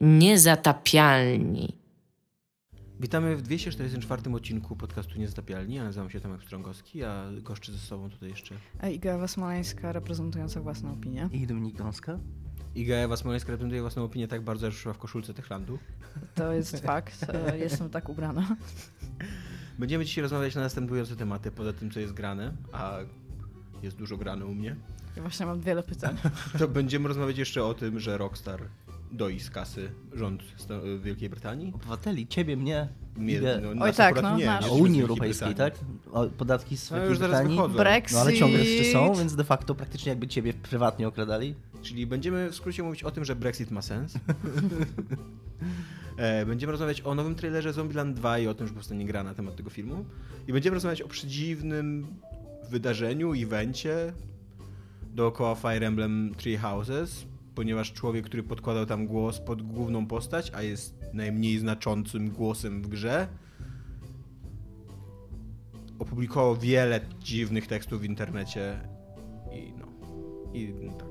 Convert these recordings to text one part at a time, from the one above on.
Niezatapialni. Witamy w 244 odcinku podcastu Niezatapialni. Ja nazywam się Tomek Pstrągowski, a goszczę ze sobą tutaj jeszcze A Iga Smoleńska reprezentująca własną opinię. I Dominik Gąska. Iga Ewa Smoleńska reprezentuje własną opinię tak bardzo, że szła w koszulce Techlandu. To jest fakt. e, Jestem tak ubrana. Będziemy dzisiaj rozmawiać na następujące tematy, poza tym, co jest grane, a jest dużo grane u mnie. I właśnie mam wiele pytań. To będziemy rozmawiać jeszcze o tym, że Rockstar doi z kasy rząd Wielkiej Brytanii. Obywateli, ciebie, mnie. Mnie, no, Oj, nas tak, no, nie, nie O Unii Europejskiej, tak? O, podatki z No Wielkiej już zaraz Brytanii. wychodzą. Brexit. No ale ciągle jeszcze są, więc de facto praktycznie jakby ciebie prywatnie okradali. Czyli będziemy w skrócie mówić o tym, że Brexit ma sens. E, Będziemy rozmawiać o nowym trailerze Zombieland 2 i o tym, że powstanie gra na temat tego filmu. I będziemy rozmawiać o przedziwnym wydarzeniu, evencie dookoła Fire Emblem Three Houses, ponieważ człowiek, który podkładał tam głos pod główną postać, a jest najmniej znaczącym głosem w grze, opublikował wiele dziwnych tekstów w internecie i no, i no tak.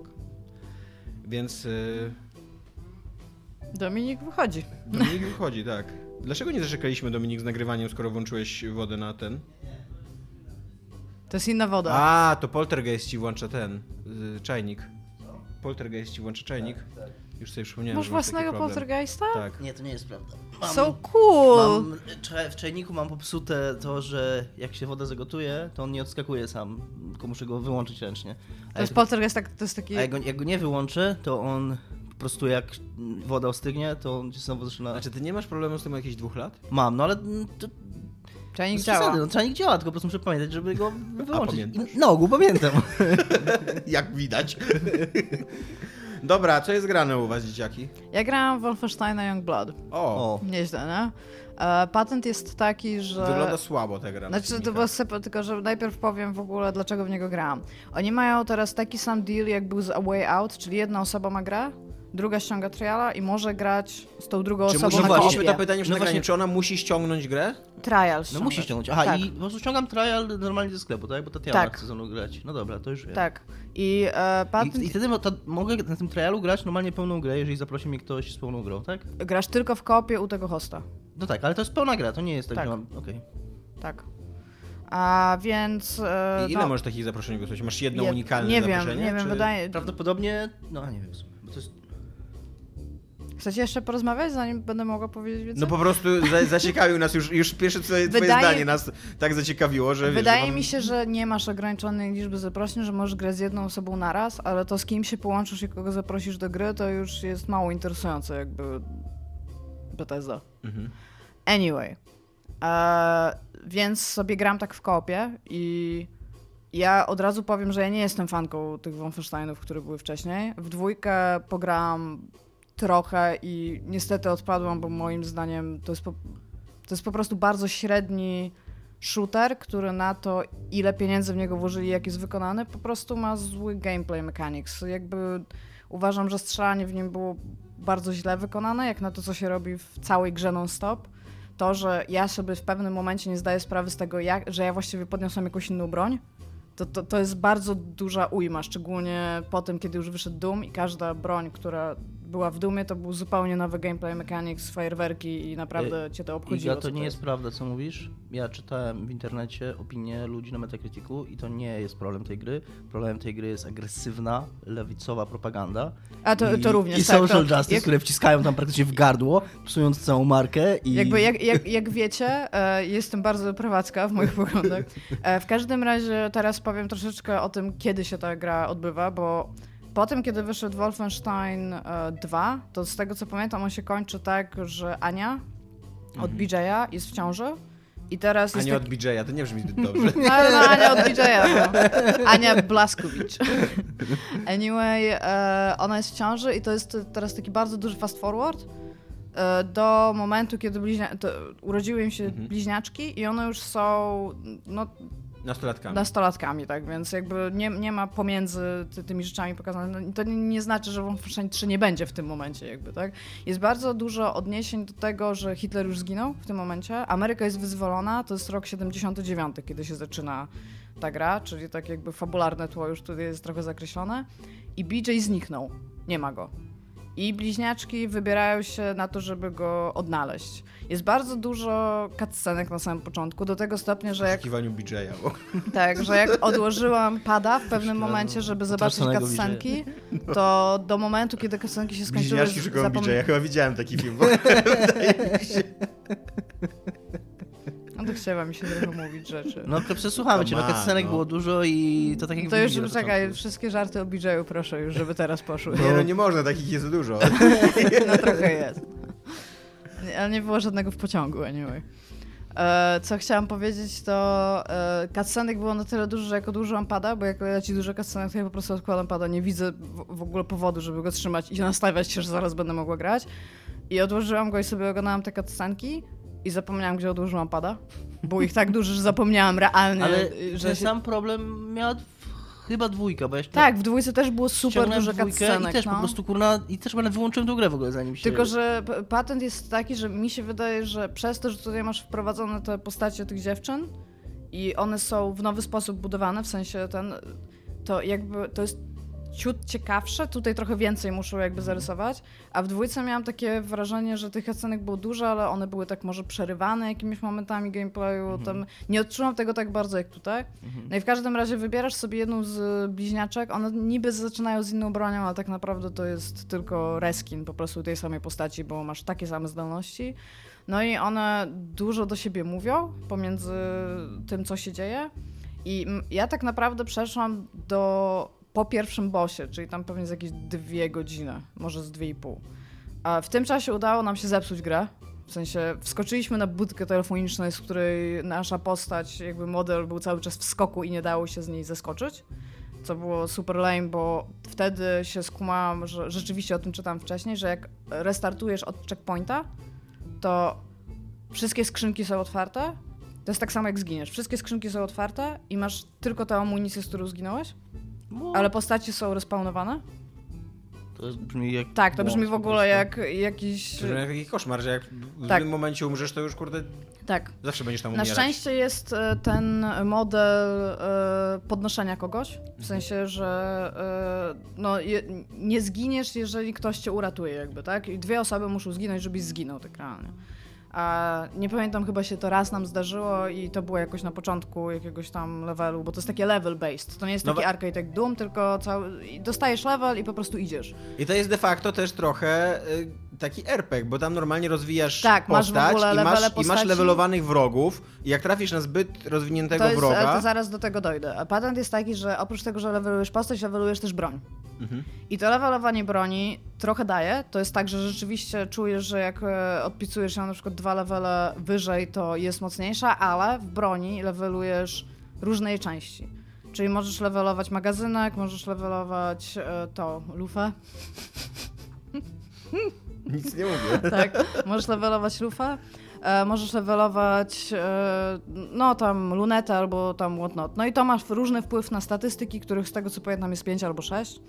Więc y, Dominik wychodzi. Dominik wychodzi, tak. Dlaczego nie zaczekaliśmy, Dominik, z nagrywaniem, skoro włączyłeś wodę na ten? To jest inna woda. A, to Poltergeist ci włącza ten, y, czajnik. Poltergeist ci włącza czajnik. Już sobie przypomniałem, Masz że masz taki własnego poltergeista? Tak. Nie, to nie jest prawda. Mam, So cool! mam, w czajniku mam popsute to, że jak się woda zagotuje, to on nie odskakuje sam, tylko muszę go wyłączyć ręcznie. A To jest poltergeist, tak, to jest taki... a jak, go, jak go nie wyłączę, to on po prostu jak woda ostygnie, to on się znowu zaczyna... Znaczy, ty nie masz problemu z tym jakieś dwóch lat? Mam, no ale to, Czajnik działa. no, czajnik działa, tylko po prostu muszę pamiętać, żeby go wyłączyć. na ogół pamiętam. Jak widać. Dobra, co jest grane u was, dzieciaki? Ja grałam w Wolfensteina Youngblood. O, O, Nieźle, nie? E, patent jest taki, że... wygląda słabo ta gra. na Znaczy, to było sypa, tylko że najpierw powiem w ogóle, dlaczego w niego grałam. Oni mają teraz taki sam deal, jak był z A Way Out, czyli jedna osoba ma grę, druga ściąga triala i może grać z tą drugą Czy osobą musi, na właśnie, to pytanie No czy ona musi ściągnąć grę? Trial no musi ściągnąć. Aha, tak. i po prostu ściągam trial normalnie ze sklepu, tak? Bo Tatiana Tak. chce ze mną grać. No dobra, to już wiem. Tak. I e, patent... I, I wtedy to mogę na tym trialu grać normalnie pełną grę, jeżeli zaprosi mnie ktoś z pełną grą, tak? Grasz tylko w kopie u tego hosta. No tak, ale to jest pełna gra, to nie jest tak, Tak. że mam... Okej. Tak. A więc... E, I ile no, możesz takich zaproszeń wysłać? Masz jedno je- unikalne Nie wiem, zaproszenie? nie wiem, czy... wydaje... Prawdopodobnie... No, a nie wiem bo to jest... Chcecie jeszcze porozmawiać, zanim będę mogła powiedzieć więcej? No po prostu za, zaciekawił nas już, już pierwsze twoje, twoje Wydaje- zdanie nas tak zaciekawiło, że wiesz, Wydaje mam... mi się, że nie masz ograniczonej liczby zaproszeń, że możesz grać z jedną osobą naraz, ale to z kim się połączysz i kogo zaprosisz do gry, to już jest mało interesujące jakby Bethesda. Mhm. Anyway. E, więc sobie gram tak w kopie i ja od razu powiem, że ja nie jestem fanką tych Wolfensteinów, które były wcześniej. W dwójkę pograłam trochę i niestety odpadłam, bo moim zdaniem to jest po, to jest po prostu bardzo średni shooter, który na to, ile pieniędzy w niego włożyli, jak jest wykonany, po prostu ma zły gameplay mechanics. Jakby uważam, że strzelanie w nim było bardzo źle wykonane, jak na to, co się robi w całej grze non-stop. To, że ja sobie w pewnym momencie nie zdaję sprawy z tego, jak, że ja właściwie podniosłem jakąś inną broń, to, to, to jest bardzo duża ujma, szczególnie po tym, kiedy już wyszedł Doom i każda broń, która była w Doomie, to był zupełnie nowy gameplay mechanics, fajerwerki i naprawdę cię to obchodziło. Co to nie jest prawda, co mówisz. Ja czytałem w internecie opinie ludzi na Metacriticu i to nie jest problem tej gry. Problemem tej gry jest agresywna, lewicowa propaganda. A to, I, to również, I tak, social to, justice, jak, które wciskają tam praktycznie w gardło, psując całą markę i... Jakby jak, jak, jak wiecie, e, jestem bardzo prywacka w moich poglądach. E, w każdym razie teraz powiem troszeczkę o tym, kiedy się ta gra odbywa, bo po tym, kiedy wyszedł Wolfenstein e, 2, to z tego co pamiętam, on się kończy tak, że Ania od BJ'a jest w ciąży i teraz A jest nie tak... od BJ-a, to nie brzmi zbyt dobrze. No, no, Ania od BJ'a, no. Ania Blaskowicz. Anyway, e, ona jest w ciąży i to jest teraz taki bardzo duży fast forward e, do momentu, kiedy bliźnia- urodziły im się Mhm. bliźniaczki i one już są no, Nastolatkami. nastolatkami, tak, więc jakby nie, nie ma pomiędzy ty, tymi rzeczami pokazane. No, To nie, nie znaczy, że Wolfenstein 3 nie będzie w tym momencie, jakby, tak. Jest bardzo dużo odniesień do tego, że Hitler już zginął w tym momencie. Ameryka jest wyzwolona, to jest rok 79, kiedy się zaczyna ta gra, czyli tak jakby fabularne tło już tutaj jest trochę zakreślone. I BJ zniknął, nie ma go. I bliźniaczki wybierają się na to, żeby go odnaleźć. Jest bardzo dużo cutscenek na samym początku, do tego stopnia, że W jak, poszukiwaniu BJ-a. bo- tak, że jak odłożyłam pada w pewnym momencie, żeby zobaczyć cutscenki, to do momentu, kiedy cutscenki się skończyły, Bliźniaczki szukają zapom- BJ-a. Chyba widziałem taki film. Bo... No to chciała mi się trochę mówić rzeczy. No to przesłuchamy cię, no on, cutscenek no. było dużo i to tak jak To już czekaj, początku. wszystkie żarty o BJ-u proszę już, żeby teraz poszły. Nie, no nie można, takich jest dużo. No trochę jest. Nie, Ale nie było żadnego w pociągu, anyway. E, co chciałam powiedzieć, to e, cutscenek było na tyle dużo, że jak odłożyłam pada, bo jak leci dużo cutscenek, to ja po prostu odkładam pada, nie widzę w, w ogóle powodu, żeby go trzymać i nastawiać się, że zaraz będę mogła grać. I odłożyłam go i sobie oglądałam te cutscenki i zapomniałam, gdzie odłożyłam pada. Było ich tak dużo, że zapomniałam realnie, Ale że się... sam problem miała chyba dwójka, bo jeszcze Tak, w dwójce też było super dużo cutscenek. i też no. po prostu kurna, i też będę wyłączyłem tą grę w ogóle zanim się... Tylko, że patent jest taki, że mi się wydaje, że przez to, że tutaj masz wprowadzone te postacie tych dziewczyn i one są w nowy sposób budowane, w sensie ten, to jakby to jest ciut ciekawsze, tutaj trochę więcej muszą jakby zarysować, a w dwójce miałam takie wrażenie, że tych scenek było dużo, ale one były tak może przerywane jakimiś momentami gameplayu, tam nie odczułam tego tak bardzo jak tutaj. No i w każdym razie wybierasz sobie jedną z bliźniaczek, one niby zaczynają z inną bronią, ale tak naprawdę to jest tylko reskin po prostu tej samej postaci, bo masz takie same zdolności. No i one dużo do siebie mówią pomiędzy tym, co się dzieje. I ja tak naprawdę przeszłam do po pierwszym bossie, czyli tam pewnie z jakieś dwie godziny, może z dwie i pół. A w tym czasie udało nam się zepsuć grę. W sensie wskoczyliśmy na budkę telefoniczną, z której nasza postać, jakby model był cały czas w skoku i nie dało się z niej zeskoczyć. Co było super lame, bo wtedy się skumałam, że rzeczywiście o tym czytałam wcześniej, że jak restartujesz od checkpointa, to wszystkie skrzynki są otwarte. To jest tak samo jak zginiesz. Wszystkie skrzynki są otwarte i masz tylko tę amunicję, z którą zginąłeś, No, ale postaci są respawnowane. To brzmi jak... Tak, to brzmi w ogóle jak jakiś... To jest taki koszmar, że jak w Tak. tym momencie umrzesz, to już kurde, Tak. zawsze będziesz tam Na umierać. szczęście jest e, ten model e, podnoszenia kogoś, w sensie, że e, no, nie zginiesz, jeżeli ktoś cię uratuje, jakby, tak? I dwie osoby muszą zginąć, żebyś zginął, tak realnie. A nie pamiętam, chyba się to raz nam zdarzyło i to było jakoś na początku jakiegoś tam levelu, bo to jest takie level based. To nie jest No taki arcade jak Doom, tylko cały, dostajesz level i po prostu idziesz. I to jest de facto też trochę y, taki RPG, bo tam normalnie rozwijasz Tak, masz w postać ogóle i, masz, i masz levelowanych wrogów i jak trafisz na zbyt rozwiniętego To, jest, wroga... to zaraz do tego dojdę. Patent jest taki, że oprócz tego, że levelujesz postać, levelujesz też broń. Mhm. I to levelowanie broni trochę daje. To jest tak, że rzeczywiście czujesz, że jak e, odpisujesz ją na przykład dwa levele wyżej, to jest mocniejsza, ale w broni levelujesz różne jej części. Czyli możesz levelować magazynek, możesz levelować e, to lufę, Nic nie mówię. tak, możesz levelować lufę, e, możesz levelować e, no tam lunetę albo tam whatnot. No i to masz różny wpływ na statystyki, których z tego co pamiętam jest 5 albo 6.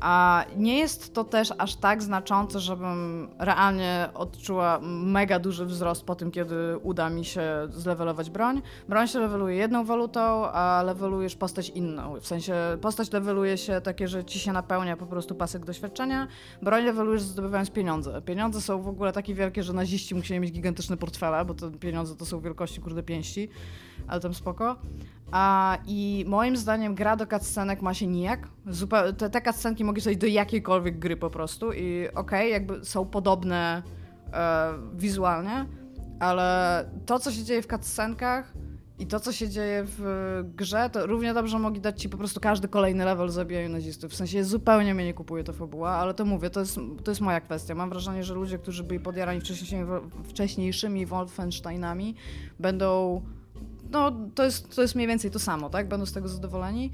A nie jest to też aż tak znaczące, żebym realnie odczuła mega duży wzrost po tym, kiedy uda mi się zlevelować broń. Broń się leveluje jedną walutą, a levelujesz postać inną. W sensie postać leveluje się takie, że ci się napełnia po prostu pasek doświadczenia. Broń levelujesz zdobywając pieniądze. Pieniądze są w ogóle takie wielkie, że naziści musieli mieć gigantyczne portfele, bo te pieniądze to są wielkości kurde pięści, ale tam spoko. A, I moim zdaniem gra do cutscenek ma się nijak. Te, te cutscenki mogą być do jakiejkolwiek gry po prostu i okej, jakby są podobne e, wizualnie, ale to, co się dzieje w cutscenkach i to, co się dzieje w grze, to równie dobrze mogli dać ci po prostu każdy kolejny level zabijania nazistów. W sensie zupełnie mnie nie kupuje ta fabuła, ale to mówię, to jest, to jest moja kwestia. Mam wrażenie, że ludzie, którzy byli podjarani wcześniejszymi, wcześniejszymi Wolfensteinami, będą no, to jest, to jest mniej więcej to samo, tak? Będą z tego zadowoleni.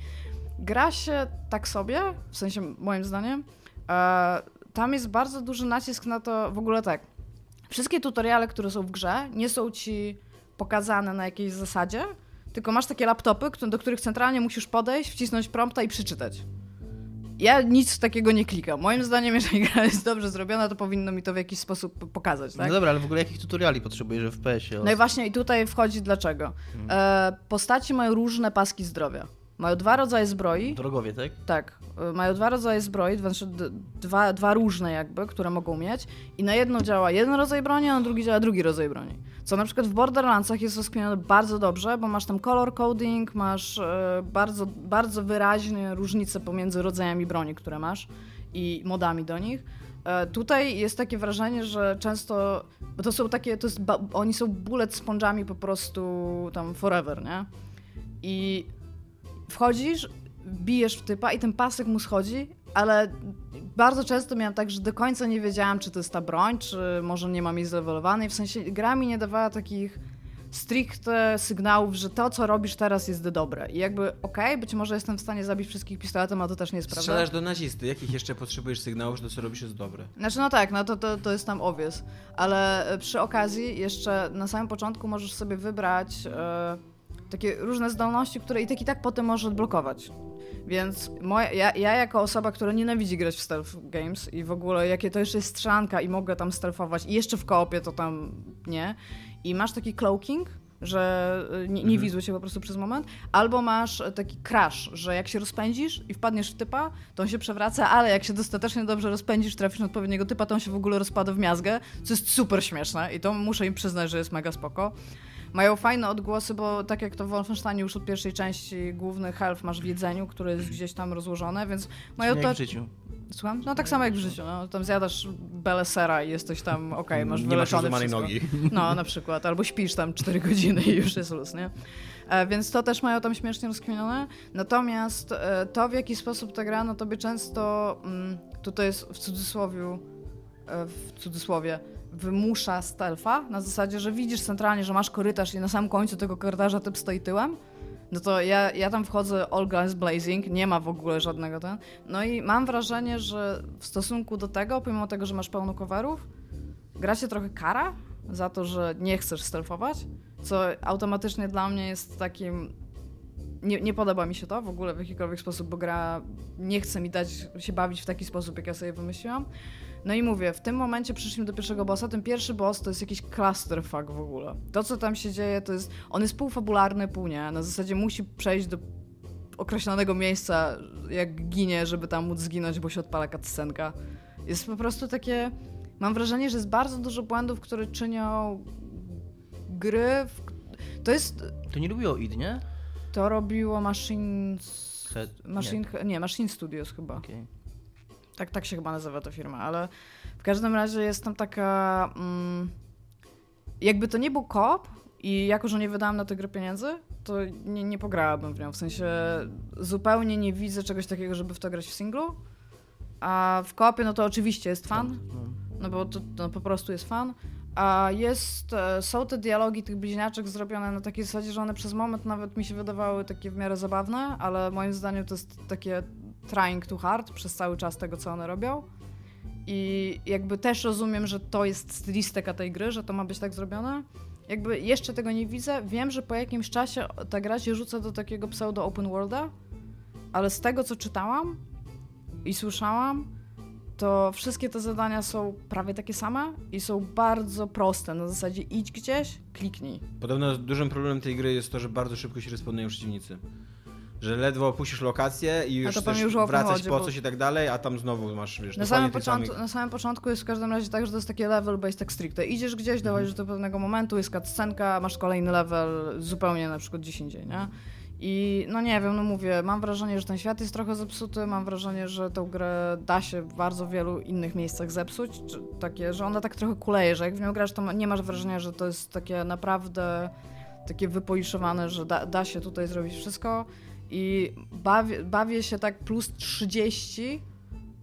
Gra się tak sobie, w sensie moim zdaniem. E, tam jest bardzo duży nacisk na to, w ogóle tak. Wszystkie tutoriale, które są w grze, nie są ci pokazane na jakiejś zasadzie, tylko masz takie laptopy, do których centralnie musisz podejść, wcisnąć prompta i przeczytać. Ja nic takiego nie klikam. Moim zdaniem, jeżeli gra jest dobrze zrobiona, to powinno mi to w jakiś sposób pokazać, tak? No dobra, ale w ogóle jakich tutoriali potrzebujesz w PS-ie? No i właśnie i tutaj wchodzi dlaczego. E, postaci mają różne paski zdrowia. Mają dwa rodzaje zbroi. Drogowie, tak? Tak, y, mają dwa rodzaje zbroi, znaczy dwa, dwa różne jakby, które mogą mieć i na jedno działa jeden rodzaj broni, a na drugi działa drugi rodzaj broni. Co na przykład w Borderlandsach jest rozkminione bardzo dobrze, bo masz tam color coding, masz e, bardzo, bardzo wyraźnie różnice pomiędzy rodzajami broni, które masz i modami do nich. E, tutaj jest takie wrażenie, że często, bo to są takie, to jest, oni są bullet sponge'ami po prostu tam forever, nie? I wchodzisz, bijesz w typa i ten pasek mu schodzi, ale bardzo często miałam tak, że do końca nie wiedziałam, czy to jest ta broń, czy może nie mam jej zlewelowanej. W sensie gra mi nie dawała takich stricte sygnałów, że to, co robisz teraz jest dobre. I jakby, okej, być może jestem w stanie zabić wszystkich pistoletem, a to też nie jest prawda. Strzelasz do nazisty. Jakich jeszcze potrzebujesz sygnałów, że to, co robisz, jest dobre? Znaczy, no tak, no to, to, to jest tam obvious. Ale e, przy okazji jeszcze na samym początku możesz sobie wybrać e, takie różne zdolności, które i tak i tak potem możesz odblokować. Więc moja, ja, ja jako osoba, która nienawidzi grać w stealth games i w ogóle jakie to jeszcze jest strzelanka i mogę tam stealthować i jeszcze w koopie to tam nie. I masz taki cloaking, że y, nie, nie Mhm. się po prostu przez moment, albo masz taki crash, że jak się rozpędzisz i wpadniesz w typa, to on się przewraca, ale jak się dostatecznie dobrze rozpędzisz, trafisz na odpowiedniego typa, to on się w ogóle rozpada w miazgę, co jest super śmieszne i to muszę im przyznać, że jest mega spoko. Mają fajne odgłosy, bo tak jak to w Wolfensteinie już od pierwszej części główny health masz w jedzeniu, które jest gdzieś tam rozłożone, więc mają to... w życiu. Słucham? No tak samo jak w życiu, no. Tam zjadasz belę sera i jesteś tam, okej, masz Nie masz wyleczony złamanej wszystko. nogi. No, na przykład. Albo śpisz tam 4 godziny i już jest luz, nie? E, więc to też mają tam śmiesznie rozkminione. Natomiast e, to, w jaki sposób ta gra, no tobie często, mm, tutaj jest w cudzysłowie, e, w cudzysłowie, wymusza stealtha, na zasadzie, że widzisz centralnie, że masz korytarz i na samym końcu tego korytarza typ stoi tyłem, no to ja, ja tam wchodzę all guns blazing, nie ma w ogóle żadnego ten. No i mam wrażenie, że w stosunku do tego, pomimo tego, że masz pełno coverów, gra się trochę kara za to, że nie chcesz stealthować, co automatycznie dla mnie jest takim... Nie, nie podoba mi się to w ogóle w jakikolwiek sposób, bo gra nie chce mi dać się bawić w taki sposób, jak ja sobie wymyśliłam. No i mówię, w tym momencie przyszliśmy do pierwszego bossa. Ten pierwszy boss to jest jakiś clusterfuck w ogóle. To, co tam się dzieje, to jest... On jest półfabularny, pół nie. Na zasadzie musi przejść do określonego miejsca, jak ginie, żeby tam móc zginąć, bo się odpala cutscenka. Jest po prostu takie... Mam wrażenie, że jest bardzo dużo błędów, które czynią gry... W... To jest... To nie lubiło id, nie? To robiło Machine... Machine... Nie, Machine Studios chyba. Okej. Tak, tak się chyba nazywa ta firma, ale w każdym razie jest tam taka. Mm, jakby to nie był koop i jako, że nie wydałam na tę grę pieniędzy, to nie, nie pograłabym w nią. W sensie zupełnie nie widzę czegoś takiego, żeby w to grać w singlu. A w koopie, no to oczywiście jest fan, No. no bo to no, po prostu jest fan. A jest, e, są te dialogi tych bliźniaczek zrobione na takiej zasadzie, że one przez moment nawet mi się wydawały takie w miarę zabawne, ale moim zdaniem to jest takie trying too hard przez cały czas tego, co one robią. I jakby też rozumiem, że to jest stylistyka tej gry, że to ma być tak zrobione. Jakby jeszcze tego nie widzę. Wiem, że po jakimś czasie ta gra się rzuca do takiego pseudo open worlda, ale z tego, co czytałam i słyszałam, to wszystkie te zadania są prawie takie same i są bardzo proste. Na zasadzie idź gdzieś, kliknij. Podobno dużym problemem tej gry jest to, że bardzo szybko się respawnują przeciwnicy. Że ledwo opuścisz lokację i już chcesz już wracać chodzi, po bo- coś i tak dalej, a tam znowu masz, wiesz, Na samym, początku, samych... na samym początku jest w każdym razie tak, że to jest takie level based tak stricte. Idziesz gdzieś, dochodzisz do pewnego momentu, jest scenka, masz kolejny level zupełnie na przykład gdzieś indziej, nie? I no nie wiem, no mówię, mam wrażenie, że ten świat jest trochę zepsuty, mam wrażenie, że tą grę da się w bardzo wielu innych miejscach zepsuć, takie, że ona tak trochę kuleje, że jak w nią grasz, to nie masz wrażenia, że to jest takie naprawdę takie wypoliszowane, że da, da się tutaj zrobić wszystko i bawię, bawię się tak plus 30,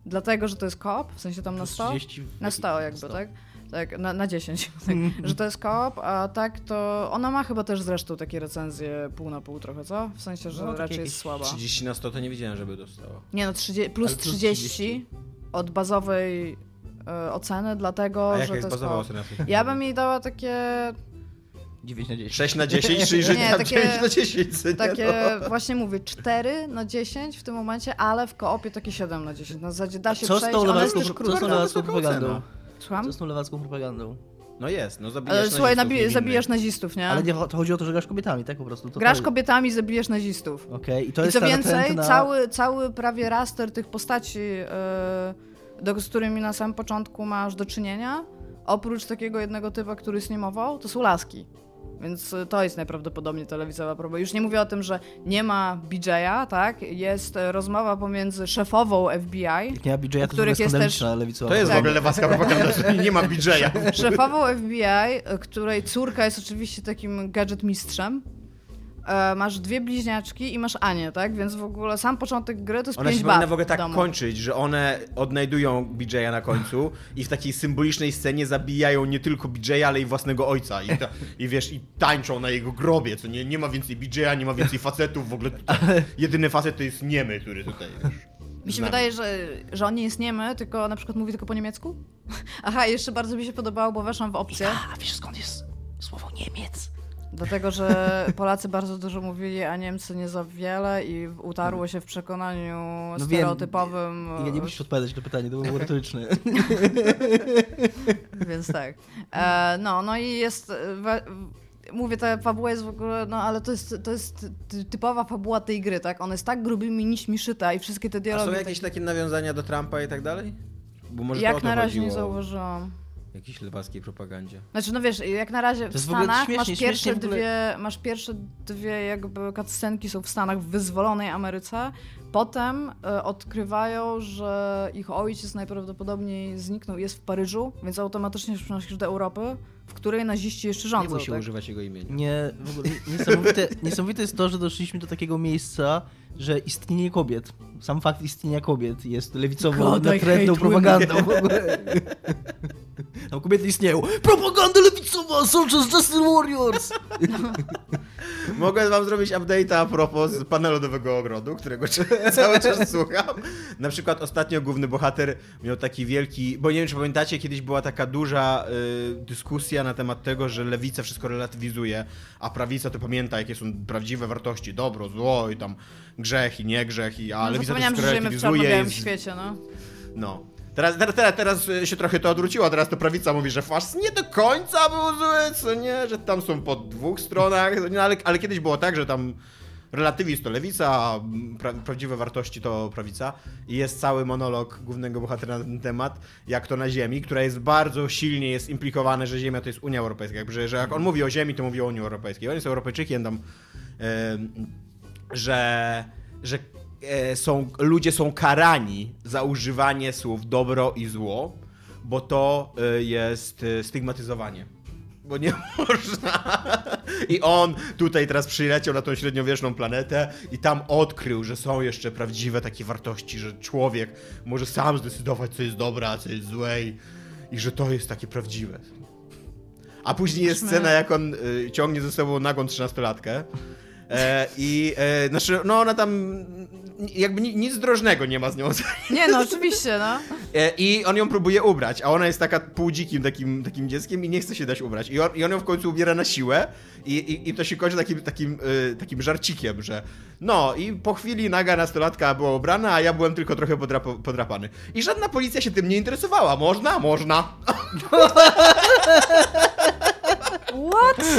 dlatego, że to jest koop, w sensie tam na Plus 100. 30 Na 100 jakby, tak? Tak, na, na 10. Tak, że to jest koop, a tak to... Ona ma chyba też zresztą takie recenzje pół na pół trochę, co? W sensie, że No, raczej jest słaba. 30 na 100 to nie widziałem, żeby dostało. Nie no, 30, plus, plus 30, 30. od bazowej e, oceny, dlatego, A że jaka to jest jest bazowa koop. ocena? Ja bym jej dała takie 9 na 10. 6 na 10, czyli że Nie, takie- 9 na 10, co nie? Takie, No. właśnie mówię, 4 na 10 w tym momencie, ale w koopie takie 7 na 10. Na zasadzie da się Co z przejść, tą ona jest lewacką, też co z tą lewacką propagandą? Słucham? Co z tą lewacką propagandą? No jest, no zabijasz Ale, słuchaj, nazistów, nabi- zabijasz nazistów, nie? Ale nie, to chodzi o to, że grasz kobietami, tak po prostu. To Grasz to... kobietami, zabijesz nazistów. Okej, i to I jest co ta więcej, natrętna- cały, cały prawie raster tych postaci, yy, do, z którymi na samym początku masz do czynienia, oprócz takiego jednego typa, który snimował, to są laski. Więc y, to jest najprawdopodobniej ta lewicowa próba. Już nie mówię o tym, że nie ma BJ-a, tak? Jest e, rozmowa pomiędzy szefową FBI, Jak nie ma BJ, to jest których jest skandaliczna lewicowa. To jest Tak. w ogóle lewacka propaganda, że nie ma BJ-a. szefową FBI, e, której córka jest oczywiście takim gadżet mistrzem. E, masz dwie bliźniaczki i masz Anię, tak? Więc w ogóle sam początek gry to jest Ona pięć się bab powinna w ogóle tak domu. kończyć, że one odnajdują BJ-a na końcu i w takiej symbolicznej scenie zabijają nie tylko BJ-a, ale i własnego ojca. I, ta, I wiesz, i tańczą na jego grobie, co nie, nie ma więcej BJ-a, nie ma więcej facetów, w ogóle tutaj, jedyny facet to jest Niemy, który tutaj, wiesz, Mi się nami. wydaje, że, że on nie jest niemy, tylko na przykład mówi tylko po niemiecku. Aha, jeszcze bardzo mi się podobało, bo weszłam w opcję, A wiesz skąd jest słowo Niemiec? Dlatego że Polacy bardzo dużo mówili, a Niemcy nie za wiele i utarło się w przekonaniu No wiem. stereotypowym. Ja nie musisz odpowiadać na pytanie, to było retoryczne. Więc tak. E, no, no i jest. e, Mówię, ta fabuła jest w ogóle, no ale to jest, to jest ty- typowa fabuła tej gry, tak? Ona jest tak grubymi nićmi szyta i wszystkie te A dialogi. są jakieś takie nawiązania do Trumpa i tak dalej? Bo może jak to na razie chodziło, nie zauważyłam. Jakiejś lewackiej propagandzie. Znaczy, no wiesz, jak na razie w Stanach śmiesznie, masz pierwsze ogóle- dwie, masz pierwsze dwie jakby cutscenki są w Stanach, w wyzwolonej Ameryce. Potem e, odkrywają, że ich ojciec najprawdopodobniej zniknął, jest w Paryżu, więc automatycznie przenosisz do Europy, w której naziści jeszcze Nie rządzą. bój się tak? używać jego imienia. Nie, w ogóle niesamowite, niesamowite jest to, że doszliśmy do takiego miejsca, że istnienie kobiet, sam fakt istnienia kobiet jest lewicową, God, natrętną propagandą. Tam kobiety istnieją. Propaganda lewicowa, są just Justin Warriors! Mogę wam zrobić update'a a propos pana Lodowego Ogrodu, którego cały czas słucham. Na przykład ostatnio główny bohater miał taki wielki, bo nie wiem czy pamiętacie, kiedyś była taka duża y, dyskusja na temat tego, że lewica wszystko relatywizuje, a prawica to pamięta jakie są prawdziwe wartości, dobro, zło i tam grzech i nie grzech, i, a No, lewica to wszystko że żyjemy w czarno-białym jest- świecie, no. No. Teraz, teraz, teraz, teraz się trochę to odwróciło, teraz to prawica mówi, że faszyzm nie do końca był zły, co nie, że tam są po dwóch stronach, no, ale, ale kiedyś było tak, że tam relatywizm to lewica, a pra, prawdziwe wartości to prawica i jest cały monolog głównego bohatera na ten temat, jak to na Ziemi, która jest bardzo silnie jest implikowane, że Ziemia to jest Unia Europejska, jakby, że, że jak on mówi o Ziemi, to mówi o Unii Europejskiej. Oni są Europejczykiem, tam, em, że, że e, są, ludzie są karani za używanie słów dobro i zło, bo to e, jest e, stygmatyzowanie. Bo nie można. I on tutaj teraz przyleciał na tą średniowieczną planetę i tam odkrył, że są jeszcze prawdziwe takie wartości, że człowiek może sam zdecydować, co jest dobre, a co jest złe i, i że to jest takie prawdziwe. A później jest scena, jak on y, ciągnie ze sobą nagą trzynastolatkę. E, I e, znaczy, no ona tam jakby ni- nic drożnego nie ma z nią. Nie no, oczywiście, no. E, I on ją próbuje ubrać, a ona jest taka półdzikim takim, takim dzieckiem i nie chce się dać ubrać. I on, i on ją w końcu ubiera na siłę i, i, i to się kończy takim, takim, y, takim żarcikiem, że no i po chwili naga nastolatka była ubrana, a ja byłem tylko trochę podrap- podrapany. I żadna policja się tym nie interesowała. Można? Można. What?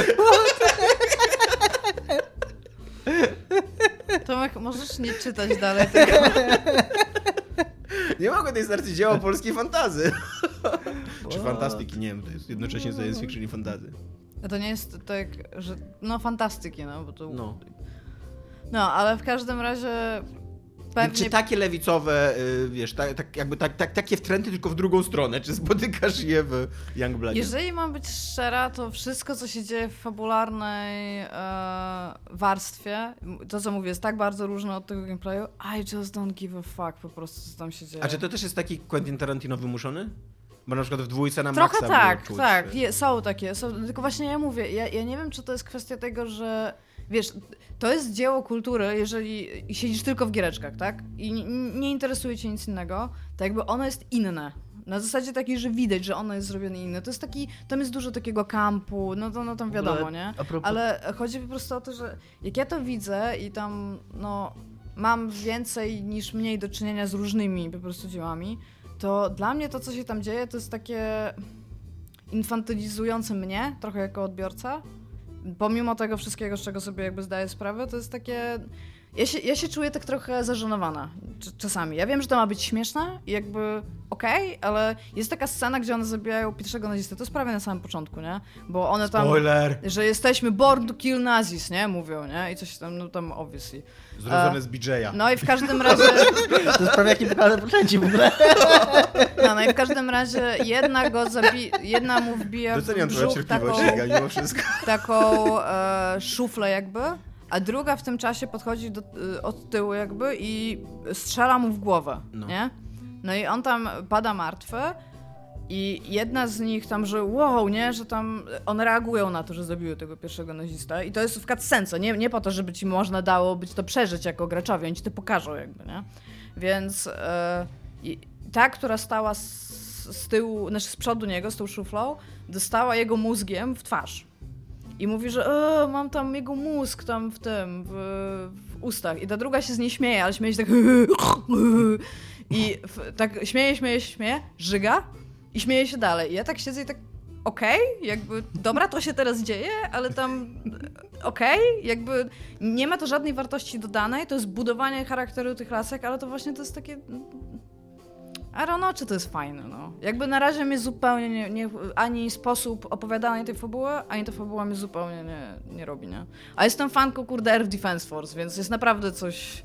Tomek, możesz nie czytać dalej tego. Nie mogę tej starcie dzieła polskiej fantazy. Czy fantastyki, nie wiem, to jest jednocześnie science fiction i fantazy. A To nie jest tak, że... No fantastyki, no, bo to... No. No, ale w każdym razie... Pewnie... Czy takie lewicowe, y, wiesz, tak, tak, jakby tak, tak, takie wtręty tylko w drugą stronę, czy spotykasz je w Youngbloodzie? Jeżeli mam być szczera, to wszystko, co się dzieje w fabularnej e, warstwie, to co mówię, jest tak bardzo różne od tego gameplayu, I just don't give a fuck po prostu, co tam się dzieje. A czy to też jest taki Quentin Tarantino wymuszony? Bo na przykład w dwójce na Trochę maksa tak, czuć, tak, je, są takie, są, tylko właśnie ja mówię, ja, ja nie wiem, czy to jest kwestia tego, że wiesz, to jest dzieło kultury, jeżeli siedzisz tylko w giereczkach, tak? I nie, interesuje cię nic innego, to jakby ono jest inne. Na zasadzie takiej, że widać, że ono jest zrobione inne. To jest taki, tam jest dużo takiego kampu, no to no tam wiadomo, nie? Ale chodzi po prostu o to, że jak ja to widzę i tam, no, mam więcej niż mniej do czynienia z różnymi po prostu dziełami, to dla mnie to, co się tam dzieje, to jest takie... infantylizujący mnie, trochę jako odbiorcę. Pomimo tego wszystkiego, z czego sobie jakby zdaję sprawę, to jest takie... Ja się, ja się czuję tak trochę zażenowana cz- czasami. Ja wiem, że to ma być śmieszne i jakby okej, ale jest taka scena, gdzie one zabijają pierwszego nazistę. To jest prawie na samym początku, nie? Bo one tam... Spoiler! Że jesteśmy born to kill nazis, nie? Mówią, nie? I coś tam, no tam obviously. Zrodzone E, z BJ'a. No i w każdym razie... To jest prawie jak niepokazane poczęcie w ogóle. No, no i w każdym razie jedna go zabi... jedna mu wbija w Doceniam twoją brzuch taką, mimo wszystko. taką e, szuflę jakby, a druga w tym czasie podchodzi do, e, od tyłu jakby i strzela mu w głowę, No. nie? No i on tam pada martwy i jedna z nich tam, że wow, nie, że tam one reagują na to, że zabiły tego pierwszego nazistę i to jest w cutscence, nie, nie po to, żeby ci można dało być to przeżyć jako graczowi, oni ci to pokażą jakby, nie? Więc i ta, która stała z, z tyłu, znaczy z przodu niego, z tą szuflą, dostała jego mózgiem w twarz. I mówi, że e, mam tam jego mózg tam w tym, w, w ustach. I ta druga się z niej śmieje, ale śmieje się tak i w, tak śmieje, śmieje śmieje, żyga i śmieje się dalej. I ja tak siedzę i tak okej, jakby dobra, to się teraz dzieje, ale tam okej, jakby nie ma to żadnej wartości dodanej, to jest budowanie charakteru tych lasek, ale to właśnie to jest takie I don't know, czy to jest fajne, no. Jakby na razie mnie zupełnie nie, nie ani sposób opowiadania tej fabuły, ani ta fabuła mnie zupełnie nie, nie robi, nie? A jestem fanką, kurde, Air Defense Force, więc jest naprawdę coś,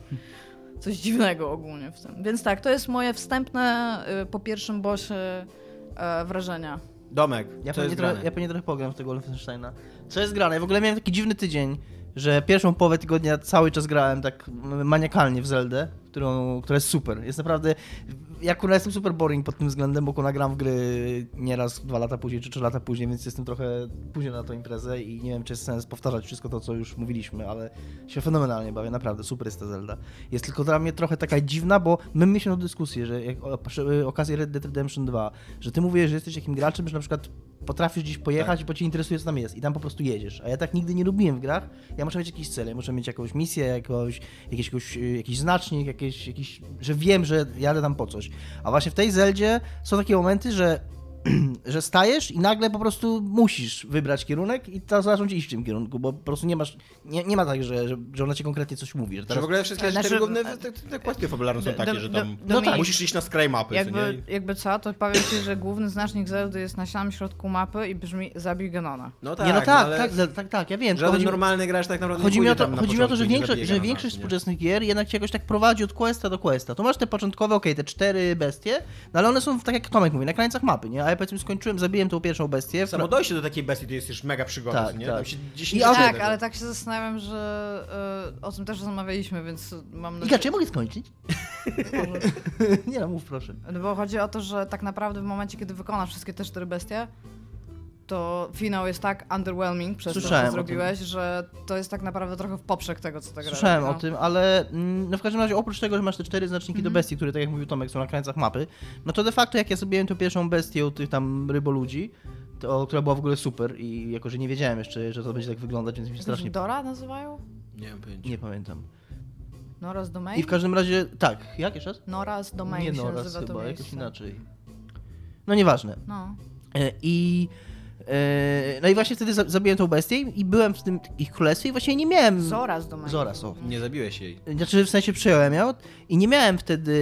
coś dziwnego ogólnie w tym. Więc tak, to jest moje wstępne y, po pierwszym bossie e, wrażenia. Domek, Ja co pewnie, trochę, ja pewnie trochę pogram w tego Wolfensteina. Co jest grane? Ja w ogóle miałem taki dziwny tydzień, że pierwszą połowę tygodnia cały czas grałem tak maniakalnie w Zeldę, którą, która jest super. Jest naprawdę... Ja kurwa jestem super boring pod tym względem, bo kurwa gram w gry nieraz dwa lata później czy trzy lata później, więc jestem trochę później na tą imprezę i nie wiem, czy jest sens powtarzać wszystko to, co już mówiliśmy, ale się fenomenalnie bawię, naprawdę super jest ta Zelda. Jest tylko dla mnie trochę taka dziwna, bo my mieliśmy dyskusję, że jak, o, przy okazji Red Dead Redemption 2, że ty mówisz, że jesteś takim graczem, że na przykład potrafisz gdzieś pojechać Tak. bo cię interesuje, co tam jest i tam po prostu jedziesz. A ja tak nigdy nie lubiłem w grach. Ja muszę mieć jakiś cel, ja muszę mieć jakąś misję, jakoś, jakiś, jakiś, jakiś znacznik, jakieś, jakiś, że wiem, że jadę tam po coś. A właśnie w tej Zeldzie są takie momenty, że że stajesz i nagle po prostu musisz wybrać kierunek i to zacząć iść w tym kierunku, bo po prostu nie masz, nie, nie ma tak, że, że, że ona ci konkretnie coś mówi. Że Że teraz w ogóle wszystkie Znaczy, cztery główne te, te kwestie fabularne są takie, do- że tam do- no tak, musisz iść na skraj mapy, co Jakby, nie? jakby co, to powiem ci, że główny znacznik Zeldy jest na samym środku mapy i brzmi zabij Genona. No tak, nie, no tak, ale tak, tak, tak, tak, ja wiem. żaden chodzi- normalny gracz tak naprawdę Chodzi nie mi, o to, tam na chodzi mi o to, że zabije że większość współczesnych gier jednak cię jakoś tak prowadzi od questa do questa. Tu masz te początkowe, okej, te cztery bestie, no ale one są, tak jak Tomek mówi, na krańcach mapy, nie? A ja powiedzmy skończyłem, zabiłem tą pierwszą bestię. Samo dojście do takiej bestii to jest już mega przygoda, Tak, nie? tak. Tam się 10 I Tak, ale tak się zastanawiam, że y, o tym też rozmawialiśmy, więc mam Iga, nadzieję... czy ja mogę skończyć? nie no, mów proszę. No Bo chodzi o to, że tak naprawdę w momencie, kiedy wykonasz wszystkie te cztery bestie, to finał jest tak underwhelming przez Słyszałem to, co zrobiłeś, że to jest tak naprawdę trochę w poprzek tego, co ta gra Słyszałem robi, o no. tym, ale mm, no w każdym razie oprócz tego, że masz te cztery znaczniki Mhm. do bestii, które tak jak mówił Tomek są na krańcach mapy, no to de facto jak ja zrobiłem tą pierwszą bestię u tych tam ryboludzi, to, która była w ogóle super i jako, że nie wiedziałem jeszcze, że to będzie tak wyglądać, więc mi się strasznie... się Dora nazywają? Nie mam pojęcia. Nie pamiętam. Nora's Domain? I w każdym razie, tak, jak jeszcze raz? Nora's Domain Nie się no, raz nazywa to chyba, jakoś inaczej. No nieważne. No. E, I no i właśnie wtedy za- zabiłem tą bestię i byłem w tym ich królestwie i właśnie nie miałem... Zora's Domain. Zoras, o. Nie zabiłeś jej. Znaczy w sensie przejąłem ją i nie miałem wtedy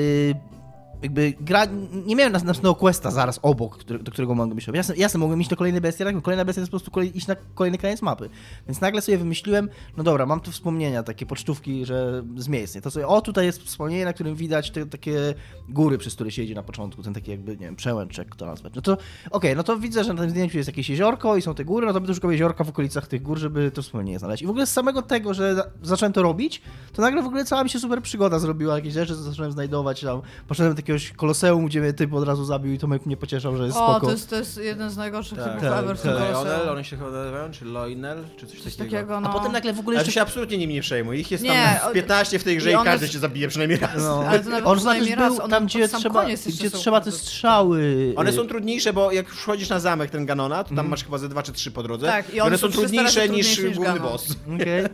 jakby gra, nie miałem następnego questa zaraz obok, który, do którego mogłem iść. Jasne, jasne, mogłem iść do kolejnej bestii, ale kolejna bestia jest po prostu kolej, iść na kolejny koniec mapy. Więc nagle sobie wymyśliłem, no dobra, mam tu wspomnienia, takie pocztówki, że z miejsc. nie? To sobie, o tutaj jest wspomnienie, na którym widać te takie góry, przez które się jedzie na początku, ten taki jakby, nie wiem, przełęcz, jak to nazwać. No to okej, no to widzę, że na tym zdjęciu jest jakieś jeziorko i są te góry, no to będę szukał jeziorka w okolicach tych gór, żeby to wspomnienie znaleźć. I w ogóle z samego tego, że za- zacząłem to robić, to nagle w ogóle cała mi się super przygoda zrobiła, jakieś rzeczy zacząłem znajdować tam. Poszedłem do jakiegoś koloseum, gdzie mnie typ od razu zabił i Tomek mnie pocieszał, że jest O, spoko. to jest, to jest jeden z najgorszych Tak, typów tak, ever w tak. Colosseum. one się chyba nazywają, czy Loinel, czy coś, Coś takiego. takiego, no. A potem nagle w ogóle Ale jeszcze... się absolutnie nim nie przejmuj. Ich jest Nie, tam o- z 15 w tej grze i każdy s- się zabije przynajmniej raz. No. Ale to nawet On przynajmniej był raz, one tam, gdzie trzeba, gdzie trzeba te strzały... One y, są trudniejsze, bo jak wchodzisz na zamek ten Ganona, to tam masz chyba ze dwa czy trzy po drodze. Tak, i one one są są 300 razy trudniejsze niż główny boss. Okej.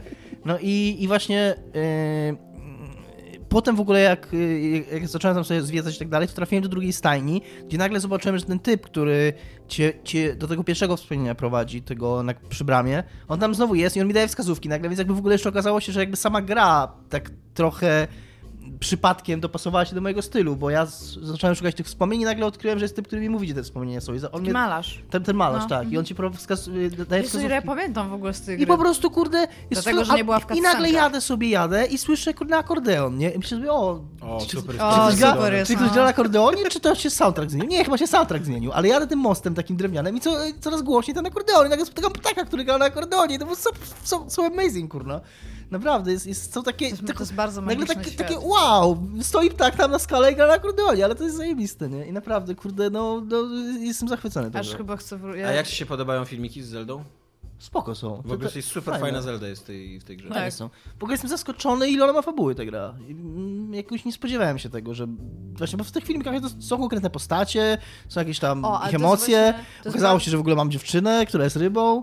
No i, i właśnie yy, potem w ogóle jak, y, jak zacząłem tam sobie zwiedzać i tak dalej, to trafiłem do drugiej stajni, gdzie nagle zobaczyłem, że ten typ, który cię, cię do tego pierwszego wspomnienia prowadzi, tego na, przy bramie, on tam znowu jest i on mi daje wskazówki nagle, więc jakby w ogóle jeszcze okazało się, że jakby sama gra tak trochę przypadkiem dopasowała się do mojego stylu, bo ja z, zacząłem szukać tych wspomnień i nagle odkryłem, że jest typ, który mi mówi, gdzie te wspomnienia są. I on mnie, Malarz. ten, ten malarz, No. tak. I on ci pro- wskaz, daje Wiesz, wskazówki. ja pamiętam w ogóle z tej I po prostu, kurde, Dlatego, że nie była w I nagle jadę sobie, jadę i słyszę, kurde, akordeon, nie? I myślę sobie, o, O, czy, super. czy, O, ktoś gra, super jest, czy ktoś no. gra na akordeonie, czy to się soundtrack zmienił? Nie, chyba się soundtrack zmienił, ale jadę tym mostem takim drewnianym i co, coraz głośniej ten akordeon i nagle spotykam ptaka, który gra na akordeonie, to było so, so, so amazing, kurna. Naprawdę, jest, jest, są takie... To jest, tak- to jest bardzo Nagle takie, świat. takie wow, stoi ptak tam na skale i gra na akordeonie, ale to jest zajebiste, nie? I naprawdę, kurde, no, no jestem zachwycony Aż tego. chyba chcę... A Ja... jak ci się podobają filmiki z Zeldą? Spoko są. W ogóle jest super fajna Zelda jest w tej, w tej grze. Tak. Fajne są. W ogóle jestem zaskoczony, ile ona ma fabuły ta gra. Mm, Jakoś nie spodziewałem się tego, że właśnie, bo w tych filmikach to są konkretne postacie, są jakieś tam O, ich emocje. właśnie- Okazało się, że w ogóle mam dziewczynę, która jest rybą.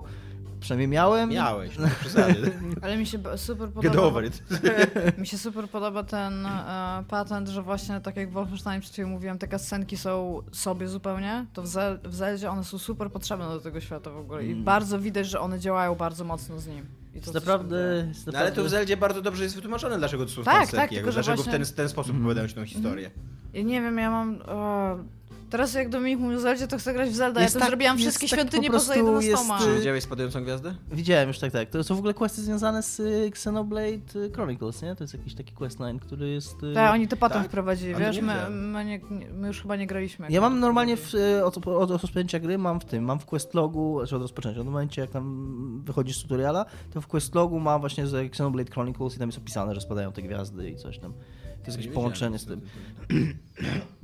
Przynajmniej miałem. Miałeś, no. Ale mi się super Get podoba... over it. Mi się super podoba ten e, patent, że właśnie tak jak w Wolfenstein przed chwilą mówiłem, te scenki są sobie zupełnie, to w, Zel w Zeldzie one są super potrzebne do tego świata w ogóle i bardzo widać, że one działają bardzo mocno z nim. I to naprawdę, jest No, ale naprawdę... tu w Zeldzie bardzo dobrze jest wytłumaczone, dlaczego to są Tak, fanserki, tak, tylko dlaczego właśnie- w ten, ten sposób opowiadają się tą historię. Ja nie wiem, ja mam... E, teraz jak Dominik mówił o Zeldzie, to chcę grać w Zelda, Jest ja to tak- zrobiłam wszystkie tak świątynie po poza prostu 11. jest, Czy widziałeś Spadającą Gwiazdę? Widziałem już, tak, tak. To są w ogóle questy związane z y, Xenoblade y, Chronicles, nie? To jest jakiś taki questline, który jest... y, Tak, oni to potem Tak? wprowadzili, wiesz, my, my, nie, my już chyba nie graliśmy. Ja mam normalnie w, od, od, rozpoczęcia gry, mam w tym, mam w questlogu, znaczy od rozpoczęcia, od momencie jak tam wychodzisz z tutoriala, to w questlogu mam właśnie z Xenoblade Chronicles i tam jest opisane, że spadają te gwiazdy i coś tam. To jest jakieś Nie połączenie z tym.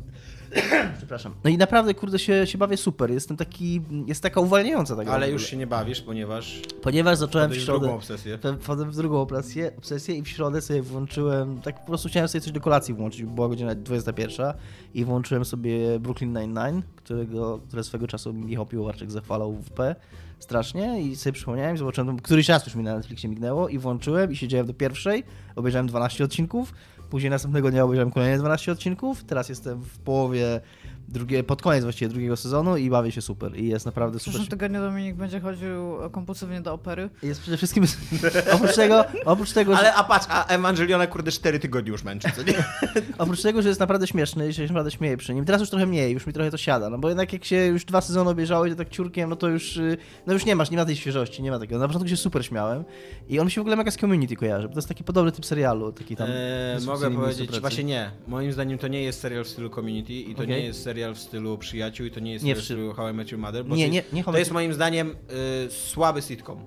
Przepraszam. No i naprawdę, kurde, się, się bawię super. Jestem taki, jest taka uwalniająca ta gra. Ale już się nie bawisz, ponieważ Ponieważ zacząłem w środę... drugą obsesję. Wchodzę w drugą obsesję, obsesję i w środę sobie włączyłem, tak po prostu chciałem sobie coś do kolacji włączyć, bo była godzina 21 i włączyłem sobie Brooklyn Nine-Nine, którego, które swego czasu Michał Piłowarczyk zachwalał w P strasznie i sobie przypomniałem, zobaczyłem, któryś raz już mi na Netflixie mignęło i włączyłem i siedziałem do pierwszej, obejrzałem 12 odcinków, później następnego dnia obejrzałem kolejne 12 odcinków, teraz jestem w połowie drugie, pod koniec właściwie drugiego sezonu i bawię się super i jest naprawdę W super. przyszłym tygodniu Dominik będzie chodził kompulsywnie do opery. Jest przede wszystkim, oprócz tego, oprócz tego, że... Ale a patrz, a Ewangeliona kurde 4 tygodnie już męczy, co nie? Oprócz tego, że jest naprawdę śmieszny i się naprawdę śmieje przy nim. Teraz już trochę mniej, już mi trochę to siada, no bo jednak jak się już dwa sezony obejrzałeś tak ciurkiem, no to już, y, no już nie masz, nie ma tej świeżości, nie ma takiego. Na początku się super śmiałem i on mi się w ogóle mega z Community kojarzy, bo to jest taki podobny typ serialu, taki tam... Eee, mogę powiedzieć, właśnie nie. Moim zdaniem to nie jest serial w stylu Community i to Okej. nie jest serial w stylu Przyjaciół i to nie jest Nie serial w stylu- How I Met Your Mother. Bo Nie, nie, nie To jest moim zdaniem y, słaby sitcom.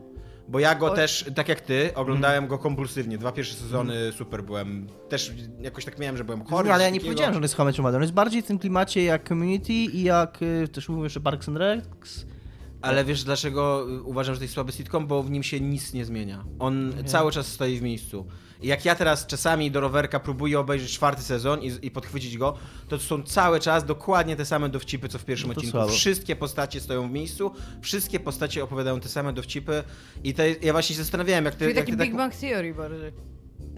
Bo ja go Oj. też, tak jak ty, oglądałem Mhm. go kompulsywnie. Dwa pierwsze sezony super byłem. Też jakoś tak miałem, że byłem chory. No, ale ja nie takiego. powiedziałem, że on jest How I Met Your Mother. On jest bardziej w tym klimacie jak Community i jak, y, też mówię jeszcze Parks and Recs. Ale wiesz dlaczego y, uważam, że to jest słaby sitcom? Bo w nim się nic nie zmienia. On cały czas stoi w miejscu. Jak ja teraz czasami do rowerka próbuję obejrzeć czwarty sezon i, i podchwycić go, to są cały czas dokładnie te same dowcipy, co w pierwszym No odcinku. słabo. Wszystkie postacie stoją w miejscu, wszystkie postacie opowiadają te same dowcipy i to, jest- ja właśnie się zastanawiałem, jak ty... Czyli jak taki ty Big tak... Bang Theory bardziej.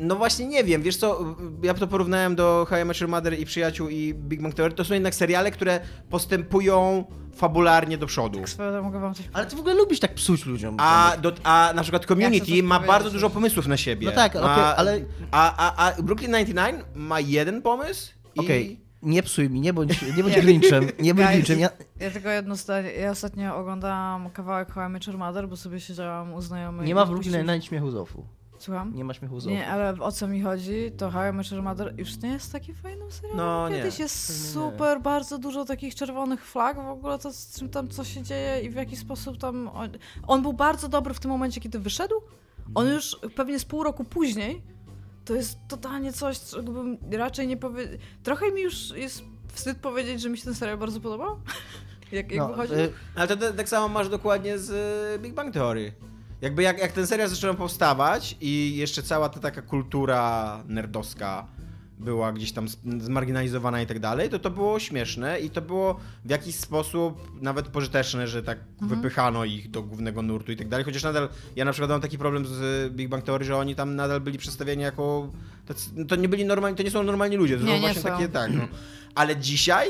No właśnie nie wiem, wiesz co, ja to porównałem do How I Met Your Mother i Przyjaciół i Big Bang Theory, to są jednak seriale, które postępują fabularnie do przodu. Tak swoją mogę wam coś Ale ty w ogóle lubisz tak psuć ludziom. A, do, a na przykład Community ma powiedzieć bardzo dużo pomysłów na siebie. No tak, okej, Ma- ale- A, a, a Brooklyn 99 ma jeden pomysł i... Okej, nie psuj mi, nie bądź, nie bądź Grinczem, nie bądź Grinczem. Ja, Ja tylko jedno zdanie. Ja ostatnio oglądałam kawałek How I Met Your Mother, bo sobie siedziałam u znajomych. nie ma w Brooklyn Nine śmiechu Zofu. Słucham? Nie ma śmiechu Zofu. Nie, ale o co mi chodzi, to How I Met Your Mother już nie jest taki fajnym serialem. No, nie. Kiedyś jest Nie. super, bardzo dużo takich czerwonych flag w ogóle, to z czym tam co się dzieje i w jaki sposób tam... On, on był bardzo dobry w tym momencie, kiedy wyszedł. On Mhm. już pewnie z pół roku później to jest totalnie coś, czego bym raczej nie powiedział. Trochę mi już jest wstyd powiedzieć, że mi się ten serial bardzo podobał. jak jak No, wychodził. y, Ale to, to tak samo masz dokładnie z y, Big Bang Theory. Jakby jak, jak ten serial zaczął powstawać i jeszcze cała ta taka kultura nerdowska była gdzieś tam zmarginalizowana i tak dalej, to to było śmieszne i to było w jakiś sposób nawet pożyteczne, że tak wypychano ich do głównego nurtu i tak dalej, chociaż nadal ja na przykład mam taki problem z Big Bang Theory, że oni tam nadal byli przedstawieni jako tacy, no to nie byli normalni, to nie są normalni ludzie, to Nie, są nie właśnie są. takie tak, no. Ale dzisiaj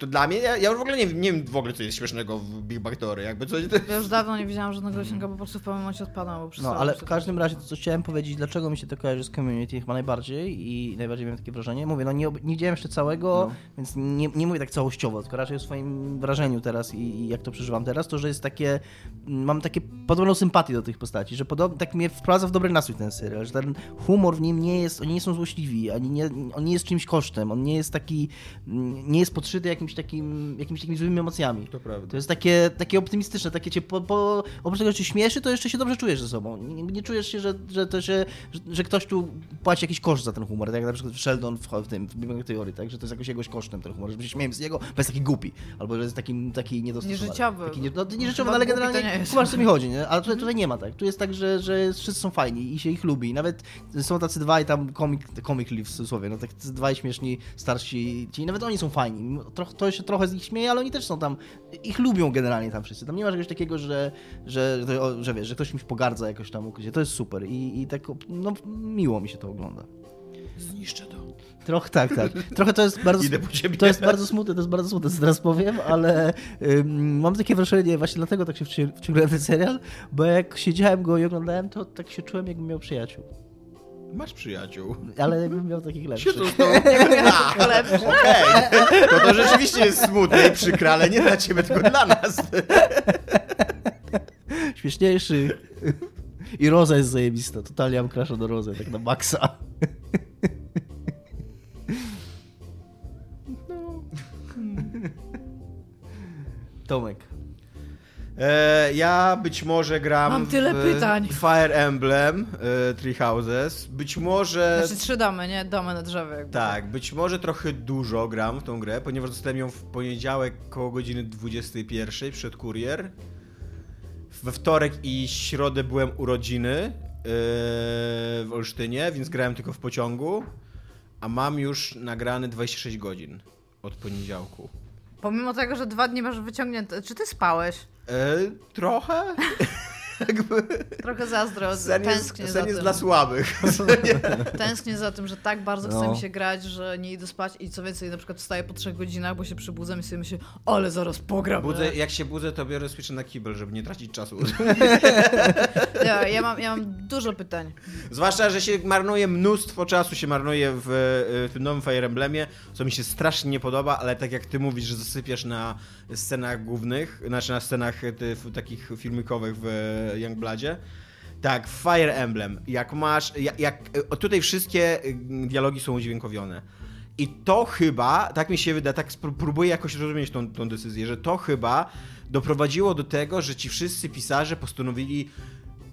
to dla mnie, ja, ja już w ogóle nie, wiem- nie wiem w ogóle co jest śmiesznego w Big Bang Theory, jakby coś... Ja już dawno nie widziałam żadnego odcinka, po prostu w pewnym momencie odpadam, No, ale w każdym razie to, co chciałem powiedzieć, dlaczego mi się to kojarzy z Community chyba najbardziej i najbardziej miałem takie wrażenie. Mówię, no nie, nie widziałem jeszcze całego, No. więc nie, nie mówię tak całościowo, tylko raczej o swoim wrażeniu teraz i, i jak to przeżywam teraz, to, że jest takie, mm, mam takie podobną sympatię do tych postaci, że podob, tak mnie wprowadza w dobry nastrój ten serial, że ten humor w nim nie jest, oni nie są złośliwi, ani nie, on nie jest czymś kosztem, on nie jest taki, mm, nie jest podszyty jakimś takim, jakimiś takimi złymi emocjami. To prawda. To jest takie, takie optymistyczne, takie cię po, po, oprócz tego, że cię śmieszy, to jeszcze się dobrze czujesz ze sobą. Nie, nie czujesz się, że, że, to się, że, że ktoś tu płaci jakiś koszt za ten humor, tak jak na przykład Sheldon w, w tym, w Big Bang Theory, tak, że to jest jakoś jegoś kosztem ten humor, że się śmiejemy z jego, bo jest taki głupi, albo że jest taki, taki niedostosowany. Nieżyciowy. Taki nie, no, nieżyciowy, no, ale generalnie, kumasz co mi chodzi, nie? Ale tutaj, tutaj nie ma tak. Tu jest tak, że, że wszyscy są fajni i się ich lubi. I nawet są tacy dwaj tam comic, comic relief w cudzysłowie, no tak dwaj śmieszni starsi ci, nawet oni są fajni. Troch, to się trochę z nich śmieje, ale oni też są tam, ich lubią generalnie tam wszyscy. Tam nie ma czegoś takiego, że, że, że, że wiesz, że ktoś kimś pogardza jakoś tam ukrycie. To jest super i, i tak, no miło mi się to ogląda. Zniszczę to. Trochę tak, tak. Trochę to jest bardzo. Idę po ciebie. To jest bardzo smutne, to jest bardzo smutne, co teraz powiem, ale ym, mam takie wrażenie, właśnie dlatego tak się wci- wciągnąłem w ten serial, bo jak siedziałem go i oglądałem, to tak się czułem, jakbym miał przyjaciół. Masz przyjaciół. Ale bym miał takich lepszych. Siedzą z tobą. A, Okej. To to rzeczywiście jest smutne i przykre, ale nie dla ciebie, tylko dla nas. Śmieszniejszy. I Roza jest zajebista. Totalnie mam do Rozę, tak na maksa. Tomek. E, ja być może gram Mam tyle w pytań. Fire Emblem e, Three Houses. Być może... Znaczy trzy domy, nie? Domy na drzewie. jakby. Tak, być może trochę dużo gram w tą grę, ponieważ dostałem ją w poniedziałek koło godziny 21 przed kurier. We wtorek i środę byłem urodziny yy, w Olsztynie, więc grałem tylko w pociągu. A mam już nagrane 26 godzin od poniedziałku. Pomimo tego, że dwa dni masz wyciągnięte. Czy ty spałeś? E, trochę? Jakby Trochę zazdro, sen jest, tęsknię za sen tym. jest dla słabych. Tęsknię za tym, że tak bardzo chce No. mi się grać, że nie idę spać i co więcej, na przykład wstaję po trzech godzinach, bo się przybudzam i sobie myślę, ale zaraz pogram. Budzę, jak się budzę, to biorę switch na kibel, żeby nie tracić czasu. Ja, ja, mam, ja mam dużo pytań. Zwłaszcza, że się marnuje mnóstwo czasu, się marnuje w, w tym nowym Fire Emblemie, co mi się strasznie nie podoba, ale tak jak ty mówisz, że zasypiasz na scenach głównych, znaczy na scenach ty, w, takich filmikowych w Youngbladzie. Tak, Fire Emblem, jak masz, jak, jak o, tutaj wszystkie dialogi są udźwiękowione. I to chyba, tak mi się wydaje, tak próbuję jakoś rozumieć tą, tą decyzję, że to chyba doprowadziło do tego, że ci wszyscy pisarze postanowili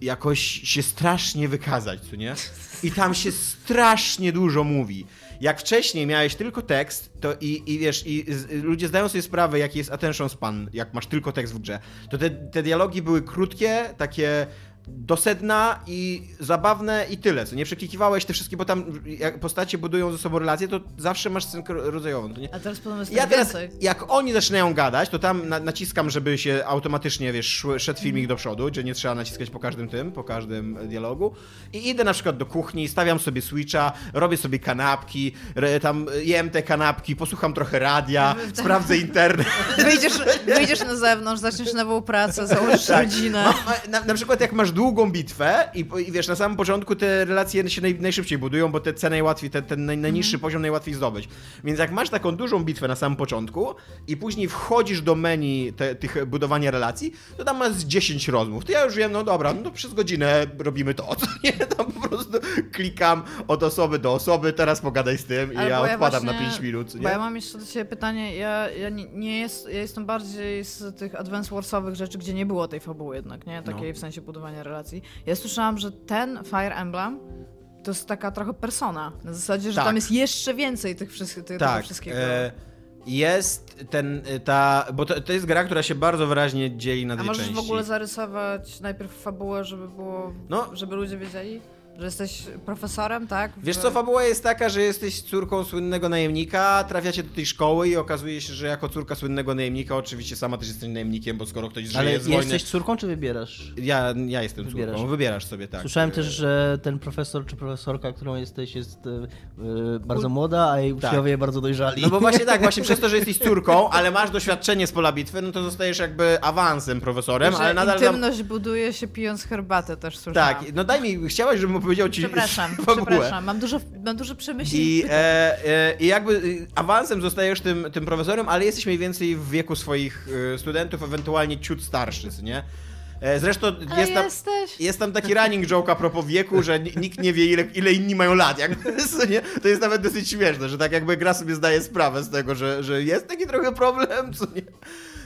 jakoś się strasznie wykazać, co nie? I tam się strasznie dużo mówi. Jak wcześniej miałeś tylko tekst, to i, i wiesz, i ludzie zdają sobie sprawę, jaki jest attention span, jak masz tylko tekst w grze, to te, te dialogi były krótkie, takie do sedna i zabawne i tyle, co nie przeklikiwałeś te wszystkie, bo tam jak postacie budują ze sobą relacje, to zawsze masz scenkę rodzajową, to nie? A teraz podobno jest Ja tak teraz, więcej. jak oni zaczynają gadać, to tam na, naciskam, żeby się automatycznie, wiesz, szedł filmik do przodu, że nie trzeba naciskać po każdym tym, po każdym dialogu. I idę na przykład do kuchni, stawiam sobie switcha, robię sobie kanapki, tam jem te kanapki, posłucham trochę radia, sprawdzę internet. Wyjdziesz, wyjdziesz na zewnątrz, zaczniesz nową pracę, założysz Tak. rodzinę. Ma- ma- Na, na przykład jak masz długą bitwę i, i wiesz, na samym początku te relacje się naj, najszybciej budują, bo te ceny najłatwiej, ten, ten naj, najniższy poziom najłatwiej zdobyć. Więc jak masz taką dużą bitwę na samym początku i później wchodzisz do menu te, tych budowania relacji, to tam masz z 10 rozmów. To ja już wiem, no dobra, no to przez godzinę robimy to, co nie? Tam po prostu klikam od osoby do osoby, teraz pogadaj z tym i Ale ja bo odpadam na właśnie- 5 minut, co Bo ja nie? mam jeszcze do ciebie pytanie, ja, ja, nie, nie jest, ja jestem bardziej z tych Advance Warsowych rzeczy, gdzie nie było tej fabuły jednak, nie? Takiej No. w sensie budowania relacji. Ja słyszałam, że ten Fire Emblem to jest taka trochę persona. Na zasadzie, że Tak. tam jest jeszcze więcej tych wszystkich, tych, tego Tak, wszystkiego. e, jest ten, ta, bo to, to jest gra, która się bardzo wyraźnie dzieli na A dwie możesz części. w ogóle zarysować najpierw fabułę, żeby było, No. żeby ludzie wiedzieli? Że jesteś profesorem, tak? W- Wiesz co, fabuła jest taka, że jesteś córką słynnego najemnika, trafiacie do tej szkoły i okazuje się, że jako córka słynnego najemnika, oczywiście sama też jesteś najemnikiem, bo skoro ktoś żyje Ale z wojny... jesteś córką, czy wybierasz? Ja, ja jestem córką, Wybierasz. wybierasz, sobie, tak. Słyszałem E, też, że ten profesor czy profesorka, którą jesteś, jest e, e, bardzo młoda, a jej uczniowie bardzo dojrzali. No bo właśnie tak, właśnie przez to, że jesteś córką, ale masz doświadczenie z pola bitwy, no to zostajesz jakby awansem profesorem, że ale nadal... Tam... intymność buduje się pijąc herbatę, też słyszałam. Tak, no daj mi, chciałaś, żebym opowiedział ci Przepraszam, przepraszam. Mam dużo, mam dużo przemyśleń. I, e, e, I jakby awansem zostajesz tym, tym profesorem, ale jesteś mniej więcej w wieku swoich e, studentów, ewentualnie ciut starszy, nie? E, Zresztą jest tam, jest tam taki running joke a propos wieku, że ni- nikt nie wie ile, ile inni mają lat, nie? To jest nawet dosyć śmieszne, że tak jakby gra sobie zdaje sprawę z tego, że, że jest taki trochę problem, co nie?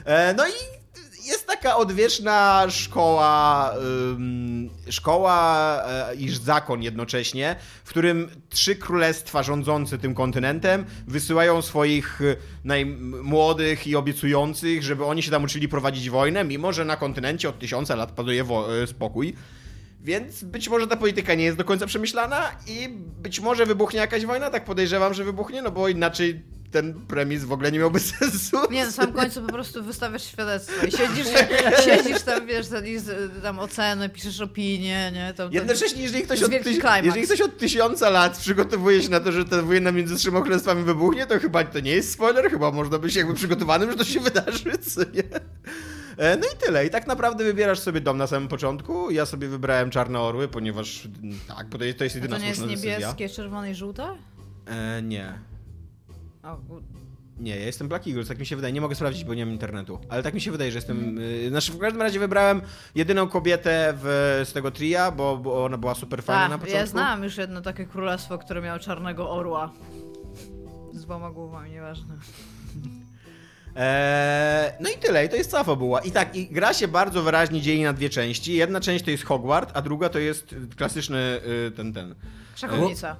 E, No i jest taka odwieczna szkoła, szkoła e, iż zakon jednocześnie, w którym trzy królestwa rządzące tym kontynentem wysyłają swoich y, najmłodych i obiecujących, żeby oni się tam uczyli prowadzić wojnę, mimo że na kontynencie od tysiąca lat panuje y, spokój. Więc być może ta polityka nie jest do końca przemyślana i być może wybuchnie jakaś wojna, tak podejrzewam, że wybuchnie, no bo inaczej ten premis w ogóle nie miałby sensu. Nie, na samym końcu po prostu wystawiasz świadectwo i siedzisz, siedzisz tam, wiesz, tam, i z- tam ocenę, piszesz opinię, nie? Tam, Jednocześnie, jeżeli ktoś, od tyś... jeżeli ktoś od tysiąca lat przygotowuje się na to, że ta wojna między trzema królestwami wybuchnie, to chyba to nie jest spoiler, chyba można być jakby przygotowanym, że to się wydarzy, co nie? E, No i tyle. I tak naprawdę wybierasz sobie dom na samym początku. Ja sobie wybrałem czarne orły, ponieważ mm, tak, bo to jest, to jest A jedyna to nie jest decyzja. niebieskie, czerwone i żółte? E, nie. O, u- Nie, ja jestem Black Eagles, tak mi się wydaje. Nie mogę sprawdzić, bo nie mam internetu. Ale tak mi się wydaje, że jestem. y, Znaczy, w każdym razie wybrałem jedyną kobietę w, z tego tria, bo, bo ona była super fajna na Tak, początku. ja znam już jedno takie królestwo, które miało czarnego orła. Z dwoma głowami, nieważne. Eee, no i tyle, i to jest cała fabuła. I tak, i gra się bardzo wyraźnie dzieli na dwie części. Jedna część to jest Hogwart, a druga to jest klasyczny y, ten, ten. Szachownica.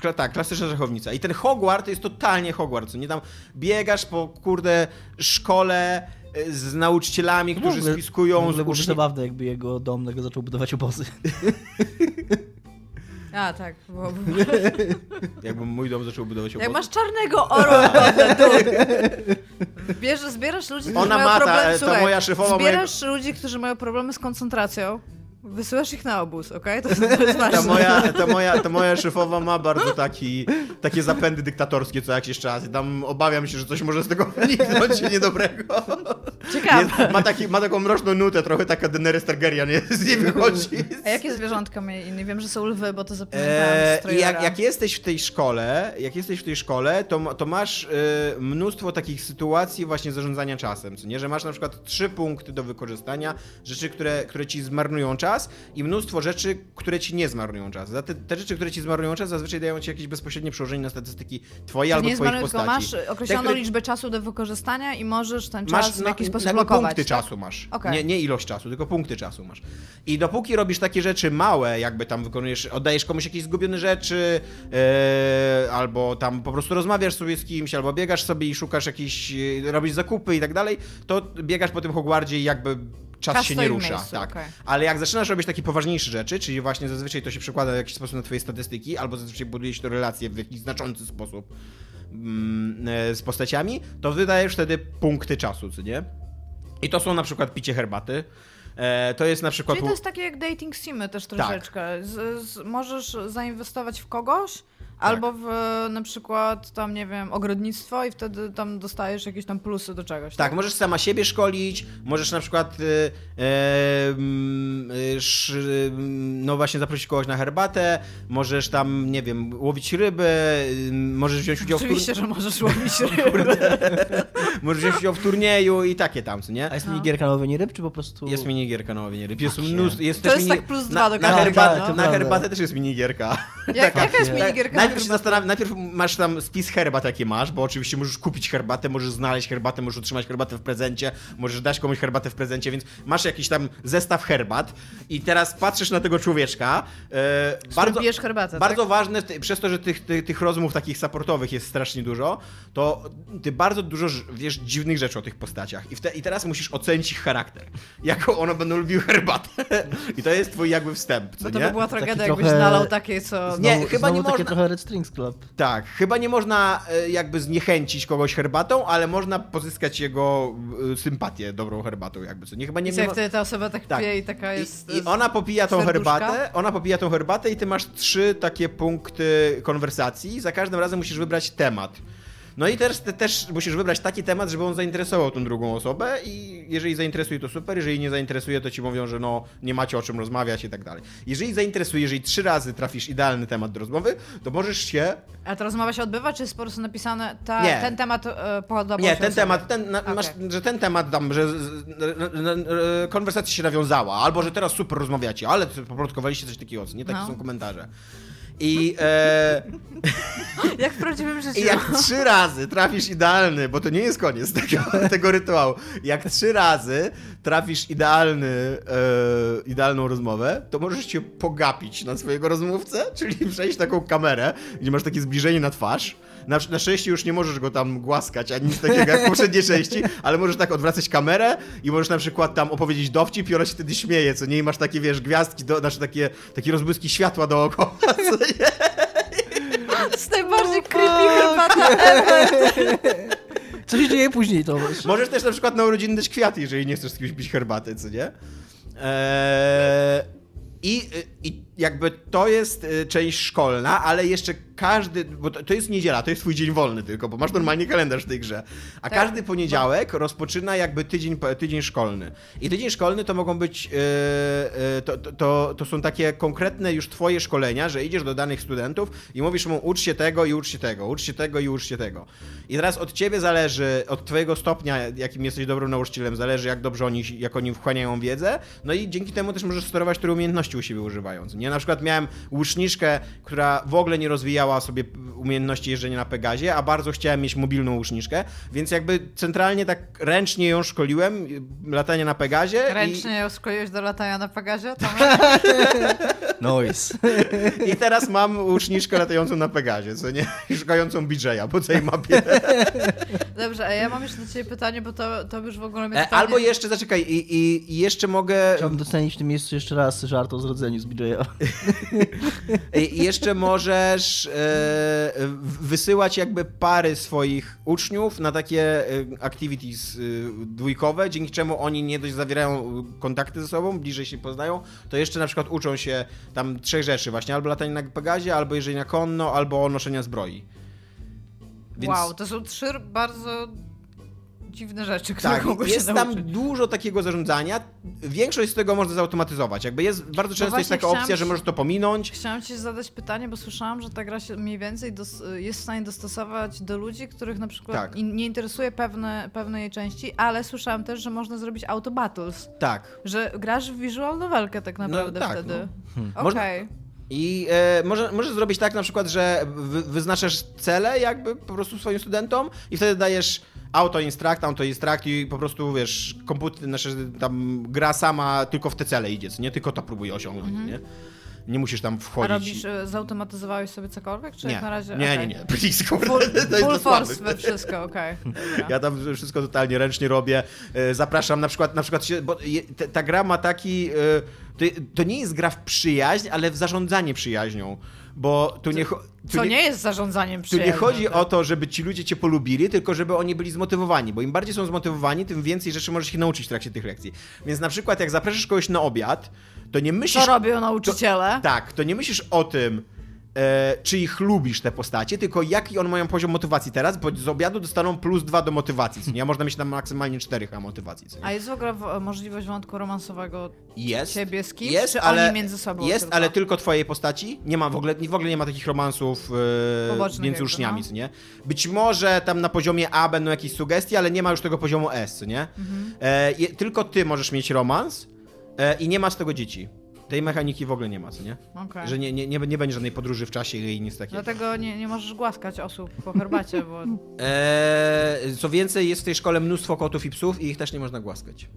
Kla, tak, klasyczna szachownica. I ten Hogwart to jest totalnie Hogwart, co nie tam biegasz po, kurde, szkole y, z nauczycielami, którzy ogóle- spiskują w z byłoby uczniami. zabawne, jakby jego dom nagle zaczął budować obozy. A, tak. Bo, Jakbym mój dom zaczął budować jak obóz. masz czarnego orła, to Bierzesz, zbierasz ludzi, którzy Ona mają ma ta- problemy... ta moja szefowa Zbierasz ludzi, którzy mają problemy z koncentracją, wysyłasz ich na obóz, okej? To, jest- to jest. Ta moja, ta, moja, ta moja szefowa ma bardzo taki, takie zapędy dyktatorskie co jakiś czas i tam obawiam się, że coś może z tego wyniknąć niedobrego. Ciekawe. Jest, ma, taki, ma taką mroczną nutę, trochę taka Daenerys Targaryen nie, z niej wychodzi. A jakie zwierzątka mieli inni? Wiem, że są lwy, bo to zapamiętałam Eee, jak, jak jesteś w tej szkole, jak jesteś w tej szkole, to, to masz e, mnóstwo takich sytuacji właśnie zarządzania czasem, co nie? Że masz na przykład trzy punkty do wykorzystania, rzeczy, które, które ci zmarnują czas i mnóstwo rzeczy, które ci nie zmarnują czas. Za te, te rzeczy, które ci zmarnują czas, zazwyczaj dają ci jakieś bezpośrednie przełożenie na statystyki twoje Czyli albo nie twoich zmarnuj, postaci. masz określoną które- liczbę czasu do wykorzystania i możesz ten czas w no, jakiś sposób blokować. punkty tak? czasu masz. Okej. Nie, nie ilość czasu, tylko punkty czasu masz. I dopóki robisz takie rzeczy małe, jakby tam wykonujesz, oddajesz komuś jakieś zgubione rzeczy, e, albo tam po prostu rozmawiasz sobie z kimś, albo biegasz sobie i szukasz jakichś, e, robisz zakupy i tak dalej, to biegasz po tym Hogwardzie i jakby czas Czas się nie rusza. miejscu, tak. okej. Ale jak zaczynasz robić takie poważniejsze rzeczy, czyli właśnie zazwyczaj to się przekłada w jakiś sposób na twoje statystyki, albo zazwyczaj buduje się to relacje w jakiś znaczący sposób mm, e, z postaciami, to wydajesz wtedy punkty czasu, co nie? I to są na przykład picie herbaty. E, to jest na przykład. Czyli to jest takie jak dating simy też troszeczkę. Z, z, możesz zainwestować w kogoś, albo w na przykład tam, nie wiem, ogrodnictwo i wtedy tam dostajesz jakieś tam plusy do czegoś. Tak, możesz sama siebie szkolić, możesz na przykład e, e, e, sz, mm, no właśnie zaprosić kogoś na herbatę, możesz tam, nie wiem, łowić ryby, y, możesz wziąć udział w, tur... Oczywiście, że możesz łowić ryby. możesz wziąć udział w turnieju i takie tam, co nie? A jest No. minigierka na łowienie ryb, czy po prostu... Jest minigierka na łowienie ryb. Jest mnóstwo, jest To jest mini... tak plus na, dwa do na, każdego, herbatę, no. na herbatę też jest minigierka. Jak, jaka jest Tak. minigierka Najpierw się zastanawiam, najpierw masz tam spis herbat, jakie masz, bo oczywiście możesz kupić herbatę, możesz znaleźć herbatę, możesz otrzymać herbatę w prezencie, możesz dać komuś herbatę w prezencie, więc masz jakiś tam zestaw herbat i teraz patrzysz na tego człowieczka. E, bardzo, herbatę, Bardzo tak? ważne, ty, przez to, że tych, tych, tych rozmów takich supportowych jest strasznie dużo, to ty bardzo dużo wiesz dziwnych rzeczy o tych postaciach i, te, i teraz musisz ocenić ich charakter. Jaką one będą lubiły herbatę. I to jest twój jakby wstęp, co Bo to nie? by była tragedia, jakbyś trochę- nalał takie, co... Nie, Znowu- chyba nie znowu można- Strings Club. Tak, chyba nie można e, jakby zniechęcić kogoś herbatą, ale można pozyskać jego e, sympatię dobrą herbatą, jakby co. Nie, chyba nie, Jest nie jak ma... wtedy ta osoba tak, Tak. pije i taka jest... I, I ona popija tą serduszka? herbatę, ona popija tą herbatę i ty masz trzy takie punkty konwersacji. Za każdym razem musisz wybrać temat. No i też, te, też musisz wybrać taki temat, żeby on zainteresował tą drugą osobę i jeżeli zainteresuje to super, jeżeli nie zainteresuje, to ci mówią, że no nie macie o czym rozmawiać i tak dalej. Jeżeli zainteresuje, jeżeli trzy razy trafisz idealny temat do rozmowy, to możesz się A ta rozmowa się odbywa, czy jest po prostu napisane, ta, Nie. ten temat e, podobał Nie, ten temat, ten, na, Okej. masz, że ten temat tam, że konwersacja się nawiązała, albo że teraz super rozmawiacie, ale poplątkowaliście coś takiego, nie takie No. są komentarze. I, e, Jak w prawdziwym życiu. I jak trzy razy trafisz idealny, bo to nie jest koniec tego, tego rytuału, jak trzy razy trafisz idealny, e, idealną rozmowę, to możesz się pogapić na swojego rozmówcę, czyli przejść taką kamerę, gdzie masz takie zbliżenie na twarz. Na, na szczęście już nie możesz go tam głaskać, ani nic takiego jak w poprzedniej części, ale możesz tak odwracać kamerę i możesz na przykład tam opowiedzieć dowcip i ona się wtedy śmieje, co nie? I masz takie, wiesz, gwiazdki, do, znaczy takie, takie rozbłyski światła dookoła, co nie? To jest najbardziej creepy herbata ever. Co się dzieje później, Tomasz? Możesz też na przykład na urodziny dać kwiaty, jeżeli nie chcesz z kimś pić herbatę, co nie? Eee, i, I jakby to jest y, część szkolna, ale jeszcze każdy, bo to, jest niedziela, to jest twój dzień wolny tylko, bo masz normalnie kalendarz w tej grze. A Tak. każdy poniedziałek rozpoczyna jakby tydzień, tydzień szkolny. I tydzień szkolny to mogą być, y, y, to, to- to, to są takie konkretne już twoje szkolenia, że idziesz do danych studentów i mówisz mu ucz się tego i ucz się tego, ucz się tego i ucz się tego. I teraz od ciebie zależy, od twojego stopnia, jakim jesteś dobrym nauczycielem, zależy jak dobrze oni, jak oni wchłaniają wiedzę, no i dzięki temu też możesz sterować, które umiejętności u siebie używając. Nie, na przykład miałem łuczniczkę, która w ogóle nie rozwijała sobie umiejętności jeżdżenia na Pegazie, a bardzo chciałem mieć mobilną łuczniczkę, więc jakby centralnie tak ręcznie ją szkoliłem, latanie na Pegazie Ręcznie ją skleiłeś do latania na Pegazie? To Noise. i, i teraz mam łuczniczkę latającą na Pegazie, co nie? Szukającą BJ'a po całej mapie. Dobrze, a ja mam jeszcze do ciebie pytanie, bo to, to już w ogóle mnie E, totalnie- Albo jeszcze, zaczekaj, i, i, i jeszcze mogę... Chciałbym docenić w tym miejscu jeszcze raz żart o zrodzeniu z BJ'a. I jeszcze możesz e, wysyłać jakby pary swoich uczniów na takie e, activities e, dwójkowe, dzięki czemu oni nie dość zawierają kontakty ze sobą, bliżej się poznają, to jeszcze na przykład uczą się tam trzech rzeczy właśnie, albo latania na Pegazie, albo jeżdżenia konno, albo noszenia zbroi. Więc- Wow, to są trzy bardzo dziwne rzeczy, które Tak, mogły jest się tam nauczyć. dużo takiego zarządzania. Większość z tego można zautomatyzować. Jakby jest bardzo często jest właśnie taka opcja, że możesz to pominąć. Chciałam ci zadać pytanie, bo słyszałam, że ta gra się mniej więcej dos- jest w stanie dostosować do ludzi, których na przykład Tak. in- nie interesuje pewne, pewne jej części, ale słyszałam też, że można zrobić auto battles. Tak. Że grasz w visual novelkę tak naprawdę tak, wtedy. no. Okej. Można- I e, może, możesz zrobić tak na przykład, że wy, wyznaczasz cele jakby po prostu swoim studentom i wtedy dajesz auto-instruct, auto-instruct i po prostu, wiesz, komputer, znaczy tam gra sama tylko w te cele idzie, co nie? Tylko to próbuje osiągnąć, nie? Nie musisz tam A wchodzić. robisz, e, zautomatyzowałeś sobie cokolwiek, czy nie. jak na razie? nie, okej. nie, nie, Please, kurde, Full, to jest full force we wszystko, okej. Dobra. Ja tam wszystko totalnie ręcznie robię. E, Zapraszam na przykład, na przykład się, bo ta gra ma taki. e, To, to nie jest gra w przyjaźń, ale w zarządzanie przyjaźnią. Bo tu nie. Tu Co nie jest zarządzaniem Tu nie chodzi o to, żeby ci ludzie cię polubili, tylko żeby oni byli zmotywowani, bo im bardziej są zmotywowani, tym więcej rzeczy możesz się nauczyć w trakcie tych lekcji. Więc na przykład jak zapraszasz kogoś na obiad, to nie myślisz... Co robią nauczyciele? Tak, to nie myślisz o tym, e, czy ich lubisz te postacie, tylko jaki on mają poziom motywacji teraz, bo z obiadu dostaną plus dwa do motywacji, co nie? Można mieć tam maksymalnie cztery chyba motywacji, co nie? A jest w ogóle możliwość wątku romansowego Jest. ciebie z kimś, jest, czy ale, między sobą Jest, tylko? ale tylko twojej postaci. Nie ma w ogóle, w ogóle nie ma takich romansów e, między jakby, uczniami, no. co nie? Być może tam na poziomie A będą jakieś sugestie, ale nie ma już tego poziomu S, co nie? Mhm. E, tylko ty możesz mieć romans i nie ma z tego dzieci. Tej mechaniki w ogóle nie ma, co nie? Okej. Że nie, nie, nie, nie będzie żadnej podróży w czasie i nic takiego. Dlatego nie, nie możesz głaskać osób po herbacie, bo Eee, co więcej, jest w tej szkole mnóstwo kotów i psów i ich też nie można głaskać.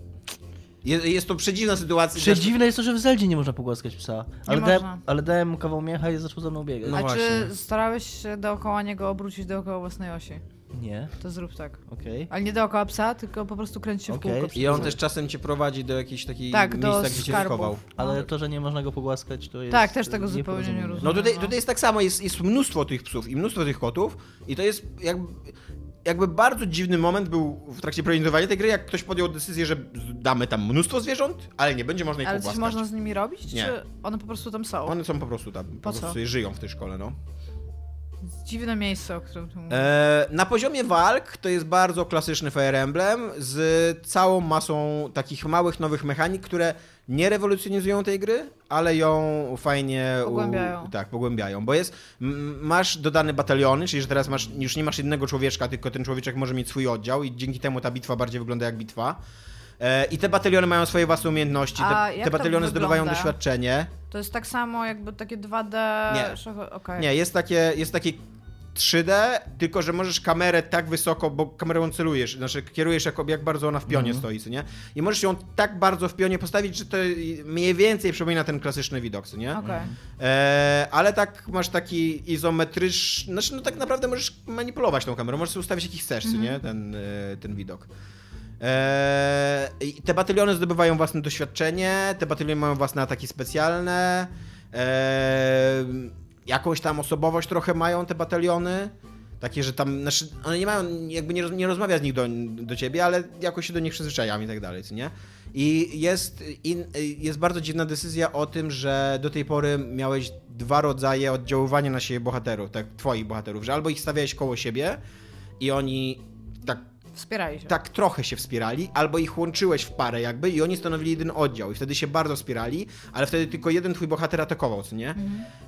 Jest, jest to przedziwna sytuacja. Przedziwne jest to, że w Zeldzie nie można pogłaskać psa. Ale, dałem, można. ale dałem mu kawał miecha i zaczął za mną biegać. No A właśnie. czy starałeś się dookoła niego obrócić dookoła własnej osi? Nie, To zrób tak. okej. Ale nie dookoła psa, tylko po prostu kręć się w Okej. kółko. przy I on też czasem cię prowadzi do jakiejś takiej Tak, do miejsca, gdzie cię skarbów. schował. Ale to, że nie można go pogłaskać, to jest... Tak, też tego zupełnie nieporozumienie. nie rozumiem. No tutaj, No. tutaj jest tak samo, jest, jest mnóstwo tych psów i mnóstwo tych kotów i to jest jakby, jakby bardzo dziwny moment był w trakcie prezentowania tej gry, jak ktoś podjął decyzję, że damy tam mnóstwo zwierząt, ale nie będzie można ich Ale coś pogłaskać. można z nimi robić? Nie. Czy one po prostu tam są? One są po prostu tam, po, Po co? prostu sobie żyją w tej szkole, no. Dziwne miejsce, o którym tu mówisz. E, na poziomie walk to jest bardzo klasyczny Fire Emblem z całą masą takich małych, nowych mechanik, które nie rewolucjonizują tej gry, ale ją fajnie u- Pogłębiają. tak, pogłębiają, bo jest, m, masz dodane bataliony, czyli że teraz masz, już nie masz jednego człowieczka, tylko ten człowieczek może mieć swój oddział i dzięki temu ta bitwa bardziej wygląda jak bitwa. E, I te bataliony mają swoje własne umiejętności, A te, te bataliony zdobywają wygląda? doświadczenie. To jest tak samo jakby takie 2D... Nie. szacho- okej. Nie, jest takie, jest takie 3D, tylko że możesz kamerę tak wysoko, bo kamerą celujesz, znaczy kierujesz jak, jak bardzo ona w pionie Mhm. stoi, co nie? I możesz ją tak bardzo w pionie postawić, że to mniej więcej przypomina ten klasyczny widok, co nie? Okej. E, ale tak masz taki izometryczny, znaczy no tak naprawdę możesz manipulować tą kamerą, możesz sobie ustawić jaki chcesz, co nie? Ten, e, ten widok. E, i te batyliony zdobywają własne doświadczenie, te batyliony mają własne ataki specjalne, e, jakąś tam osobowość trochę mają te bataliony. Takie, że tam, znaczy, one nie mają, jakby nie, nie rozmawia z nich do, do ciebie, ale jakoś się do nich przyzwyczajam i tak dalej, co nie? I jest, in, jest bardzo dziwna decyzja o tym, że do tej pory miałeś dwa rodzaje oddziaływania na siebie bohaterów, tak, twoich bohaterów, że albo ich stawiałeś koło siebie i oni Wspieraj się. tak trochę się wspierali, albo ich łączyłeś w parę jakby i oni stanowili jeden oddział i wtedy się bardzo wspierali, ale wtedy tylko jeden twój bohater atakował, co nie?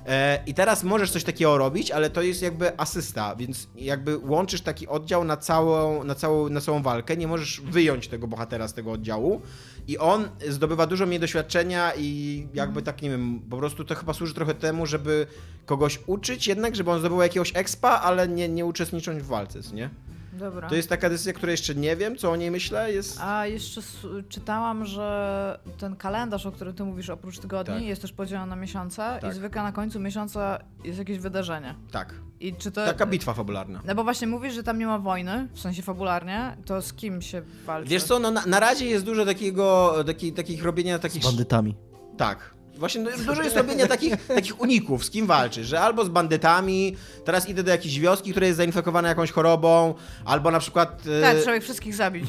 E, I teraz możesz coś takiego robić, ale to jest jakby asysta, więc jakby łączysz taki oddział na całą, na całą, na całą walkę, nie możesz wyjąć tego bohatera z tego oddziału i on zdobywa dużo mniej doświadczenia i jakby tak, nie wiem, po prostu to chyba służy trochę temu, żeby kogoś uczyć jednak, żeby on zdobył jakiegoś expa, ale nie, nie uczestnicząc w walce, co nie? Dobra. To jest taka decyzja, której jeszcze nie wiem, co o niej myślę. Jest. A jeszcze czytałam, że ten kalendarz, o którym ty mówisz, oprócz tygodni, Tak. jest też podzielony na miesiące Tak. i zwykle na końcu miesiąca jest jakieś wydarzenie. Tak. I czy to... Taka bitwa fabularna. No bo właśnie mówisz, że tam nie ma wojny, w sensie fabularnie, to z kim się walczy? Wiesz co, no na, na razie jest dużo takiego, taki, takich robienia takich. Z bandytami. Tak. Właśnie no, dużo jest robienia takich, takich uników, z kim walczysz, że albo z bandytami, teraz idę do jakiejś wioski, która jest zainfekowana jakąś chorobą, albo na przykład. e, Tak, trzeba ich wszystkich zabić.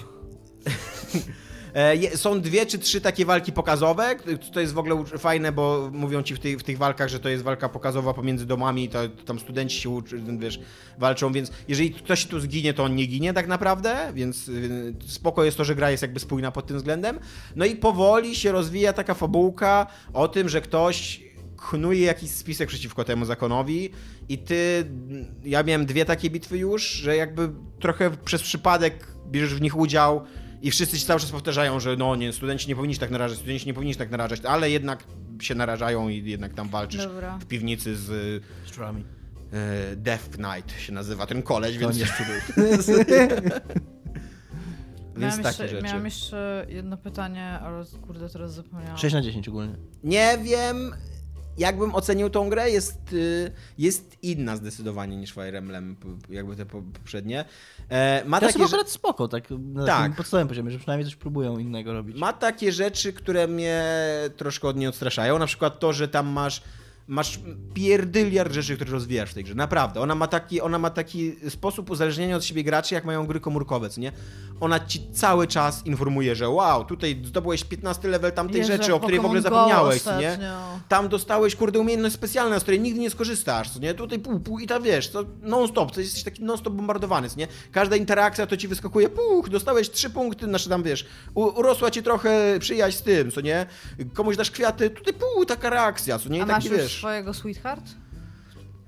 E, Są dwie czy trzy takie walki pokazowe. To jest w ogóle fajne, bo mówią ci w, tej, w tych walkach, że to jest walka pokazowa pomiędzy domami, to, to tam studenci się uczy, wiesz, walczą, więc jeżeli ktoś tu zginie, to on nie ginie tak naprawdę, więc spoko jest to, że gra jest jakby spójna pod tym względem. No i powoli się rozwija taka fabułka o tym, że ktoś knuje jakiś spisek przeciwko temu zakonowi i ty, ja miałem dwie takie bitwy już, że jakby trochę przez przypadek bierzesz w nich udział i wszyscy ci cały czas powtarzają, że no nie, studenci nie powinni się tak narażać, studenci nie powinni się tak narażać, ale jednak się narażają i jednak tam walczysz Dobra. w piwnicy z Szczurami. e, Death Knight się nazywa ten koleś, To więc, nie więc miałam, takie jeszcze, rzeczy. miałam jeszcze jedno pytanie, ale kurde, teraz zapomniałam. 6 na 10 ogólnie. Nie wiem, jakbym ocenił tą grę, jest, y, jest inna zdecydowanie niż Fire Emblem, jakby te po- poprzednie. E, ma, Ja takie, sobie rze- akurat spoko, tak na Tak. podstawowym poziomie, że przynajmniej coś próbują innego robić. ma takie rzeczy, które mnie troszkę od niej odstraszają, na przykład to, że tam masz Masz pierdyliard rzeczy, które rozwijasz w tej grze. Naprawdę. Ona ma taki, ona ma taki sposób uzależnienia od siebie graczy, jak mają gry komórkowe, co nie? Ona ci cały czas informuje, że wow, tutaj zdobyłeś 15 level tamtej Jezu, rzeczy, o której w ogóle zapomniałeś, co nie? Tam dostałeś, kurde, umiejętność specjalna, z której nigdy nie skorzystasz, co nie? Tutaj pół, pół i tam wiesz, to non-stop, to jesteś taki non-stop bombardowany, co nie? Każda interakcja to ci wyskakuje, puch, dostałeś trzy punkty, znaczy tam wiesz, urosła ci trochę przyjaźń z tym, co nie? Komuś dasz kwiaty, tutaj pół, taka reakcja, co nie? I A taki wiesz. Swojego sweetheart?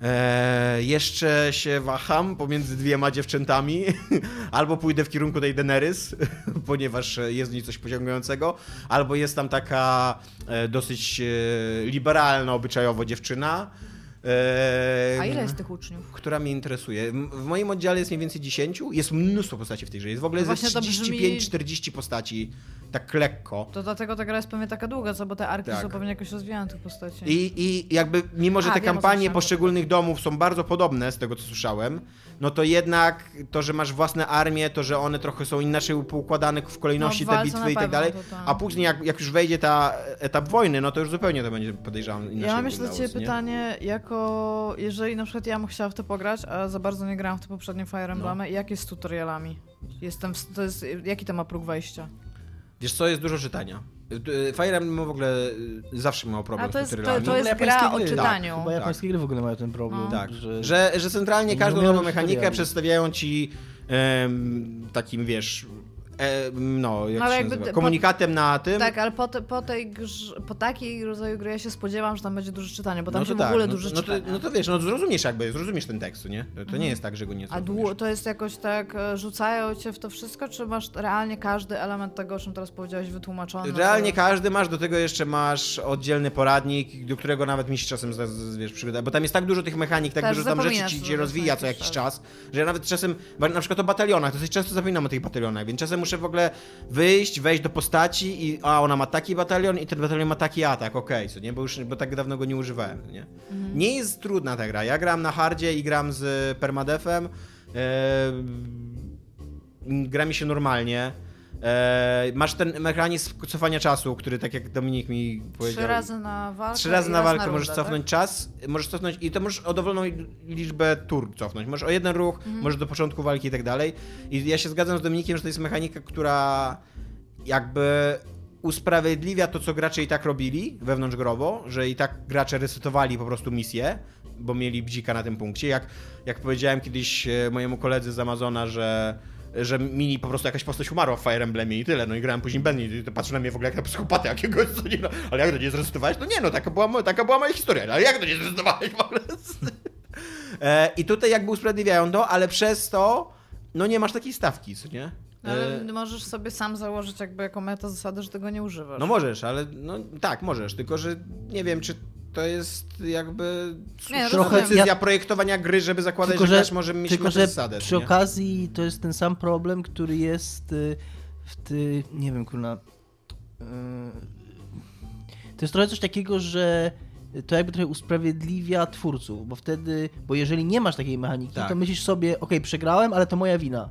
E, jeszcze się waham pomiędzy dwiema dziewczętami. albo pójdę w kierunku tej Daenerys, ponieważ jest w niej coś pociągającego, albo jest tam taka e, dosyć e, liberalna obyczajowo dziewczyna. A ile jest tych uczniów? która mnie interesuje. W moim oddziale jest mniej więcej 10. Jest mnóstwo postaci w tej grze. Jest w ogóle No ze właśnie to brzmi- 35-40 postaci. Tak lekko. To dlatego ta gra jest pewnie taka długa, co? Bo te arki Tak. są pewnie jakoś rozwijane tych postaci. I, I jakby, mimo że A, te wiem, kampanie poszczególnych domów są bardzo podobne, z tego co słyszałem, no to jednak to, że masz własne armie, to, że one trochę są inaczej poukładane w kolejności No, te bitwy i tak dalej, a później jak, jak już wejdzie ta etap wojny, no to już zupełnie to będzie podejrzewam inaczej Ja mam jeszcze do ciebie nie? pytanie, jako jeżeli na przykład ja bym chciała w to pograć, a za bardzo nie grałam w te poprzednie No. Fire Emblemy, jak jest z tutorialami? Jestem w, to jest, jaki to ma próg wejścia? Wiesz co, jest dużo czytania. Y, Fire Emblem w ogóle y, zawsze miał problem A to z jest- to- tutorialami. to jest Japońskie gra o czytaniu. Chyba japońskie gry w ogóle mają ten problem. No. Tak, że... że, że centralnie Nie każdą nową mechanikę tutoriali. przedstawiają ci em, takim, wiesz, e, no, jak Ale się jakby nazywa, komunikatem na tym. Tak, ale po, te, po, tej grze, po takiej rodzaju gry ja się spodziewam, że tam będzie dużo czytania, bo tam no się to w tak, ogóle no, dużo no, to, czytania. no to wiesz, no zrozumiesz jakby, zrozumiesz ten tekst, nie? To, to nie jest tak, że go nie A zrozumiesz. dłu- to jest jakoś tak, e, rzucają cię w to wszystko, czy masz realnie każdy element tego, o czym teraz powiedziałeś, wytłumaczony? Realnie każdy masz, do tego jeszcze masz oddzielny poradnik, do którego nawet mi się czasem z, z, wiesz, przygoda, bo tam jest tak dużo tych mechanik, tak Też dużo tam rzeczy ci się rozwija co jakiś czas. że ja nawet czasem, na przykład o batalionach, dosyć często zapominam o tych batalionach, więc czasem muszę w ogóle wyjść, wejść do postaci i a ona ma taki batalion i ten batalion ma taki atak, okej, co nie, bo już, bo tak dawno go nie używałem, nie? Mhm. Nie jest trudna ta gra, ja gram na hardzie i gram z permadefem, e, gra mi się normalnie, E, masz ten mechanizm cofania czasu, który tak jak Dominik mi powiedział. Trzy razy na walkę Trzy razy na walkę rundę, możesz tak? cofnąć czas, możesz cofnąć i to możesz o dowolną liczbę tur cofnąć. Możesz o jeden ruch, Mhm. możesz do początku walki i tak dalej. I ja się zgadzam z Dominikiem, że to jest mechanika, która jakby usprawiedliwia to, co gracze i tak robili wewnątrzgrowo, że i tak gracze resetowali po prostu misję, bo mieli bdzika na tym punkcie. Jak, jak powiedziałem kiedyś e, mojemu koledze z Amazona, że że mini po prostu jakaś postać umarła w Fire Emblemie i tyle, no i grałem później Benny i to patrzy na mnie w ogóle jak na psychopatę jakiegoś, co nie, no, ale jak to nie zresetowałeś? No nie, no taka była, taka była moja historia, ale jak to nie zresetowałeś w ogóle? E, I tutaj jakby usprawiedliwiają to, ale przez to, no nie masz takiej stawki, co nie? No, Ale E, możesz sobie sam założyć jakby jako meta zasadę, że tego nie używasz. No możesz, ale no tak, możesz, tylko że nie wiem, czy to jest jakby Nie, trochę decyzja Ja- projektowania gry, żeby zakładać, Tylko, że, że- gracz może mieć Tylko, że zasadę. przy nie? okazji to jest ten sam problem, który jest y, w ty... nie wiem, kurna... y, To jest trochę coś takiego, że to jakby trochę usprawiedliwia twórców, bo wtedy, bo jeżeli nie masz takiej mechaniki, Tak. to myślisz sobie, okej, przegrałem, ale to moja wina.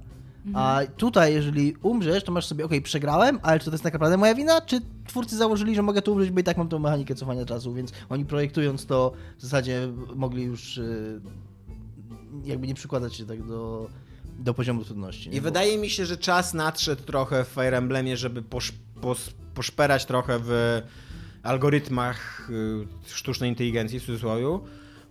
A tutaj, jeżeli umrzesz, to masz sobie, okej, przegrałem, ale czy to jest tak naprawdę moja wina, czy twórcy założyli, że mogę tu umrzeć, bo i tak mam tą mechanikę cofania czasu, więc oni projektując to w zasadzie mogli już y, jakby nie przykładać się tak do, do poziomu trudności. nie? I Bo- wydaje mi się, że czas nadszedł trochę w Fire Emblemie, żeby posz, pos, poszperać trochę w algorytmach y, sztucznej inteligencji, w cudzysłowie,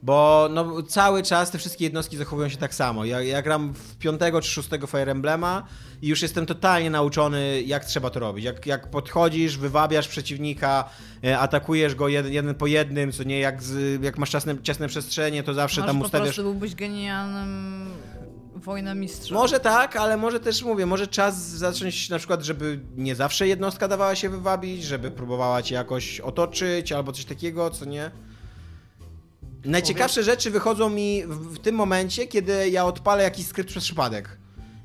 bo no, cały czas te wszystkie jednostki zachowują się tak samo. Ja, ja gram w piątego czy szóstego Fire Emblema i już jestem totalnie nauczony, jak trzeba to robić. Jak, jak podchodzisz, wywabiasz przeciwnika, e, atakujesz go jeden, jeden po jednym, co nie, jak, z, jak masz ciasne, ciasne przestrzenie, to zawsze Może tam po ustawiasz... prostu byłbyś genialnym wojnomistrzem. Może tak, ale może też mówię, może czas zacząć na przykład, żeby nie zawsze jednostka dawała się wywabić, żeby próbowała cię jakoś otoczyć albo coś takiego, co nie. Najciekawsze rzeczy wychodzą mi w, w tym momencie, kiedy ja odpalę jakiś skrypt przez przypadek.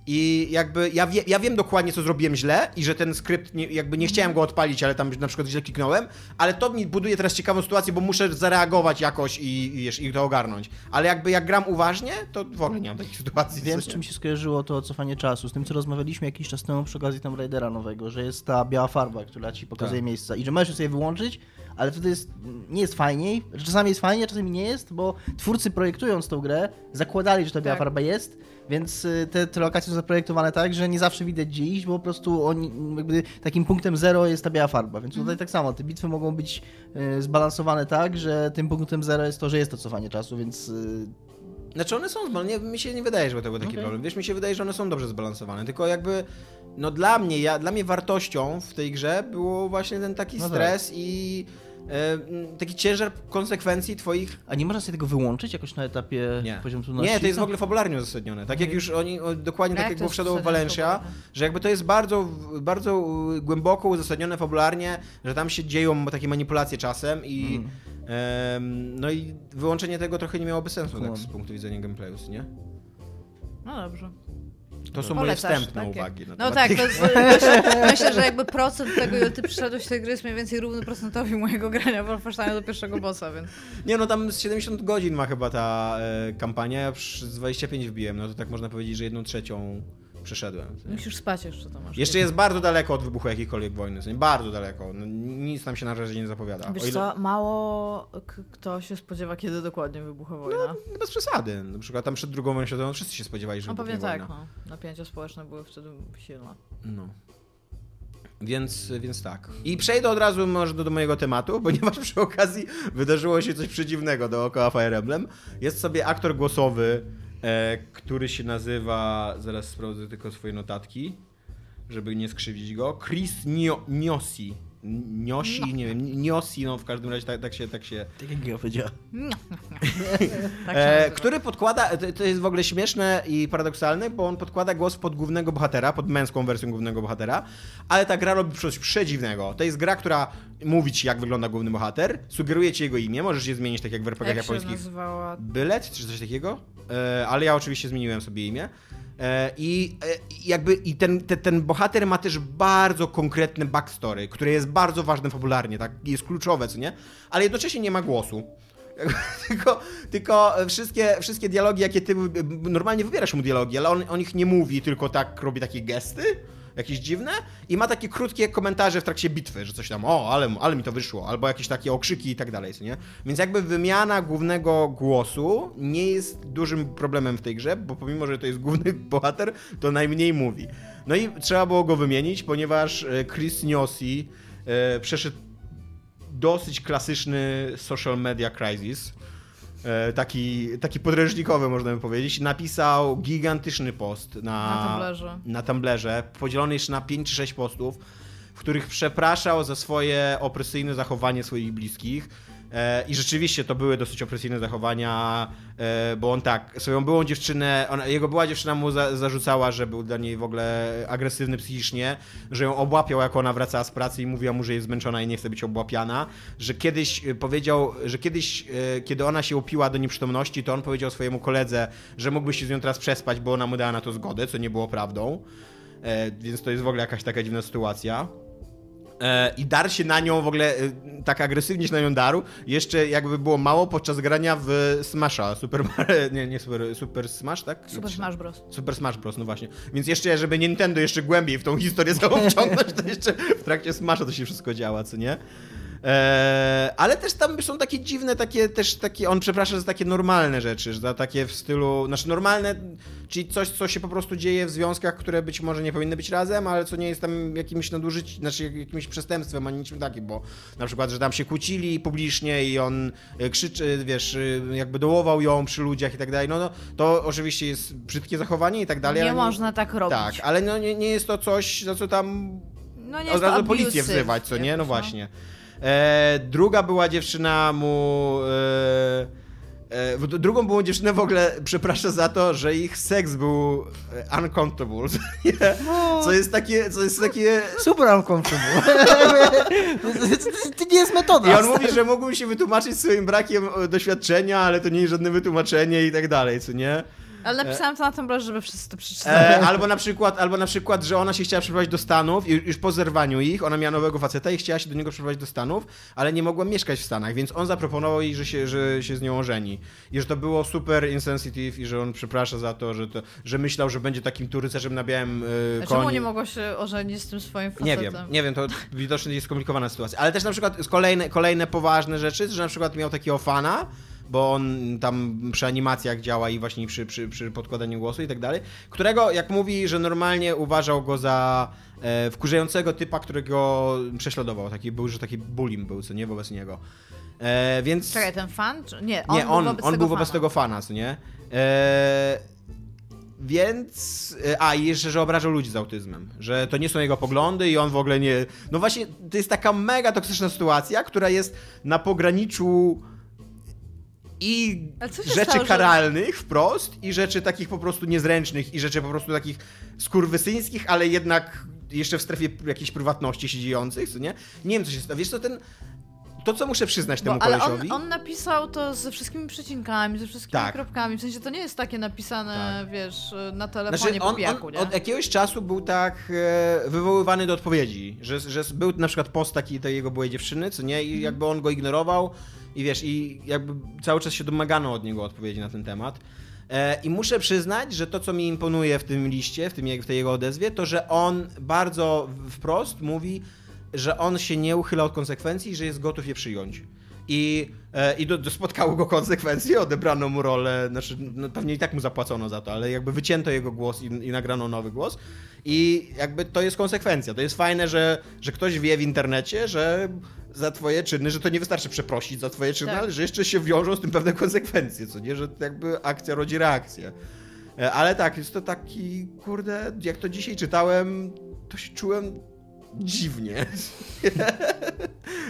I jakby ja, wie, ja wiem dokładnie, co zrobiłem źle i że ten skrypt, nie, jakby nie chciałem go odpalić, ale tam na przykład źle kliknąłem, ale to mi buduje teraz ciekawą sytuację, bo muszę zareagować jakoś i, i, wiesz, i to ogarnąć. Ale jakby jak gram uważnie, to w ogóle nie mam takich sytuacji. Wiem, z czym się skojarzyło to cofanie czasu, z tym, co rozmawialiśmy jakiś czas temu przy okazji Tomb Raidera nowego, że jest ta biała farba, która ci pokazuje Tak. miejsca i że możesz sobie wyłączyć, ale wtedy jest, nie jest fajniej, czasami jest fajnie, a czasami nie jest, bo twórcy projektując tą grę zakładali, że ta biała Tak. farba jest, więc y, te, te lokacje są zaprojektowane tak, że nie zawsze widać gdzie iść, bo po prostu oni, jakby takim punktem zero jest ta biała farba, więc tutaj tak samo, te bitwy mogą być y, zbalansowane tak, że tym punktem zero jest to, że jest to cofanie czasu, więc y, Znaczy one są zbalansowane, mi się nie wydaje, że to był taki Okej. problem. Wiesz, mi się wydaje, że one są dobrze zbalansowane, tylko jakby no dla mnie, ja, dla mnie wartością w tej grze było właśnie ten taki No tak. stres i e, m, taki ciężar konsekwencji twoich A nie można sobie tego wyłączyć jakoś na etapie Nie. poziomu trudności? Nie, to jest w Co? ogóle fabularnie uzasadnione. Tak jak już oni, dokładnie A tak jak było w Shadow Valencia, że jakby to jest bardzo, bardzo głęboko uzasadnione fabularnie, że tam się dzieją takie manipulacje czasem i em, no i wyłączenie tego trochę nie miałoby sensu tak, z punktu widzenia gameplayu, nie? No dobrze. To są moje wstępne takie. uwagi. No temat tak, to myślę, myślę, że jakby procent tego, ile ty przyszedłeś tej gry jest mniej więcej równy procentowi mojego grania Wolfensteina do pierwszego bossa, więc... Nie no, tam z 70 godzin ma chyba ta e, kampania, ja z 25 wbiłem, no to tak można powiedzieć, że jedną trzecią przeszedłem. Musisz spać jeszcze, to masz. Jeszcze jest bardzo daleko od wybuchu jakiejkolwiek wojny, bardzo daleko. No, nic tam się na razie nie zapowiada. Wiesz ile- co, mało kto się spodziewa, kiedy dokładnie wybucha wojna. No, bez przesady. Na przykład tam przed drugą wojną światową wszyscy się spodziewali, że No wybuchnie pewnie tak, wojna. no. Napięcia społeczne były wtedy silne. No. Więc, więc tak. I przejdę od razu może do, do mojego tematu, ponieważ przy okazji wydarzyło się coś przedziwnego dookoła Fire Emblem. Jest sobie aktor głosowy, który się nazywa, zaraz sprawdzę tylko swoje notatki, żeby nie skrzywdzić go, Chris Nio, Niosi. Niosi, nie wiem, Niosi, no w każdym razie tak, tak się, tak się, Tak jak ja powiedziałem. Tak się E, nazywa. który podkłada, to, to jest w ogóle śmieszne i paradoksalne, bo on podkłada głos pod głównego bohatera, pod męską wersją głównego bohatera, ale ta gra robi coś przedziwnego. To jest gra, która mówi ci, jak wygląda główny bohater, sugeruje ci jego imię, możesz je zmienić tak jak w RPG Jak się japońskich. nazywała? Bylet, czy coś takiego, e, ale ja oczywiście zmieniłem sobie imię. E, I e, jakby i ten, ten, ten bohater ma też bardzo konkretne backstory, które jest bardzo ważne fabularnie, tak? Jest kluczowe, co nie? Ale jednocześnie nie ma głosu. tylko, tylko wszystkie, wszystkie dialogi, jakie ty normalnie wybierasz mu dialogi, ale on, on ich nie mówi, tylko tak robi takie gesty, jakieś dziwne i ma takie krótkie komentarze w trakcie bitwy, że coś tam, o, ale, ale mi to wyszło, albo jakieś takie okrzyki i tak dalej, nie? Więc jakby wymiana głównego głosu nie jest dużym problemem w tej grze, bo pomimo, że to jest główny bohater, to najmniej mówi. No i trzeba było go wymienić, ponieważ e, Chris Niosi e, przeszedł dosyć klasyczny social media crisis. E, Taki, taki podręcznikowy, można by powiedzieć. Napisał gigantyczny post na, Na Tumblerze. na Tumblerze, podzielony jeszcze na 5 czy 6 postów, w których przepraszał za swoje opresyjne zachowanie swoich bliskich. E, I rzeczywiście to były dosyć opresyjne zachowania, e, bo on tak, swoją byłą dziewczynę, ona, jego była dziewczyna mu za, zarzucała, że był dla niej w ogóle agresywny psychicznie, że ją obłapiał, jak ona wracała z pracy i mówiła mu, że jest zmęczona i nie chce być obłapiana, że kiedyś e, powiedział, że kiedyś, kiedy ona się upiła do nieprzytomności, to on powiedział swojemu koledze, że mógłby się z nią teraz przespać, bo ona mu dała na to zgodę, co nie było prawdą. Więc to jest w ogóle jakaś taka dziwna sytuacja. E, I dar się na nią w ogóle e, tak agresywnie się na nią darł. Jeszcze jakby było mało podczas grania w Smasha. Super nie, nie Super, Super Smash, tak? Super Smash Bros. Super Smash Bros, no właśnie. Więc jeszcze, żeby Nintendo jeszcze głębiej w tą historię całą wciągnąć, to jeszcze w trakcie Smasha to się wszystko działa, co nie? Eee, ale też tam są takie dziwne, takie też takie, on przeprasza za takie normalne rzeczy, za takie w stylu, znaczy normalne, czyli coś, co się po prostu dzieje w związkach, które być może nie powinny być razem, ale co nie jest tam jakimś nadużyciem, znaczy jakimś przestępstwem, ani niczym takim, bo na przykład, że tam się kłócili publicznie i on e, krzyczy, wiesz, e, jakby dołował ją przy ludziach i tak dalej, no, no to oczywiście jest brzydkie zachowanie i tak dalej. Nie ale można tak robić. Tak, ale no, nie, nie jest to coś, za co tam No nie od razu policję wzywać, co nie? jakoś, No właśnie. E, druga była dziewczyna mu. E, e, drugą byłą dziewczynę w ogóle przepraszam za to, że ich seks był e, uncomfortable. nie? Co jest takie. Co jest takie. Super uncomfortable. to nie jest metoda. I on mówi, że mógłbym się wytłumaczyć swoim brakiem e, doświadczenia, ale to nie jest żadne wytłumaczenie i tak dalej, co nie? Ale napisałam to na Tumblr, żeby wszyscy to przeczytali. E, albo, na przykład, albo na przykład, że ona się chciała przeprowadzić do Stanów i już po zerwaniu ich, ona miała nowego faceta i chciała się do niego przeprowadzić do Stanów, ale nie mogła mieszkać w Stanach, więc on zaproponował jej, że się, że się z nią ożeni. I że to było super insensitive i że on przeprasza za to, że, to, że myślał, że będzie takim turycerzem na białym e, A koniu. Czemu nie mogło się ożenić z tym swoim facetem? Nie wiem, nie wiem, to widocznie jest skomplikowana sytuacja. Ale też na przykład kolejne, kolejne poważne rzeczy, że na przykład miał takiego fana, bo on tam przy animacjach działa i właśnie przy, przy, przy podkładaniu głosu i tak dalej, którego, jak mówi, że normalnie uważał go za e, wkurzającego typa, którego prześladował. Taki był, że taki bullying był, co nie, wobec niego. E, więc... Czekaj, ten fan? Nie, on Nie, był on, wobec on tego był wobec fana. tego fana, co nie? E, Więc. e, A, i jeszcze, że obrażał ludzi z autyzmem. Że to nie są jego poglądy i on w ogóle nie. No właśnie, to jest taka mega toksyczna sytuacja, która jest na pograniczu i rzeczy stało, że- karalnych wprost, i rzeczy takich po prostu niezręcznych, i rzeczy po prostu takich skurwysyńskich, ale jednak jeszcze w strefie jakiejś prywatności się dziejących, co nie? Nie wiem, co się stało. Wiesz co, ten... To, co muszę przyznać temu Bo, ale kolesiowi... on, on napisał to ze wszystkimi przecinkami, ze wszystkimi Tak. kropkami. W sensie to nie jest takie napisane, wiesz, na telefonie Znaczy, po pijaku, on nie? od jakiegoś czasu był tak e, wywoływany do odpowiedzi, że, że był na przykład post taki tej jego byłej dziewczyny, co nie, i jakby on go ignorował i wiesz, i jakby cały czas się domagano od niego odpowiedzi na ten temat. E, I muszę przyznać, że to, co mi imponuje w tym liście, w, tym, w tej jego odezwie, to, że on bardzo wprost mówi, że on się nie uchyla od konsekwencji że jest gotów je przyjąć. I, e, i do, do spotkały go konsekwencje, odebrano mu rolę, znaczy no, pewnie i tak mu zapłacono za to, ale jakby wycięto jego głos i, i nagrano nowy głos. I jakby to jest konsekwencja. To jest fajne, że, że ktoś wie w internecie, że za twoje czyny, że to nie wystarczy przeprosić za twoje czyny, Tak. ale że jeszcze się wiążą z tym pewne konsekwencje, co nie, że jakby akcja rodzi reakcję. E, Ale tak, jest to taki, kurde, jak to dzisiaj czytałem, to się czułem dziwnie.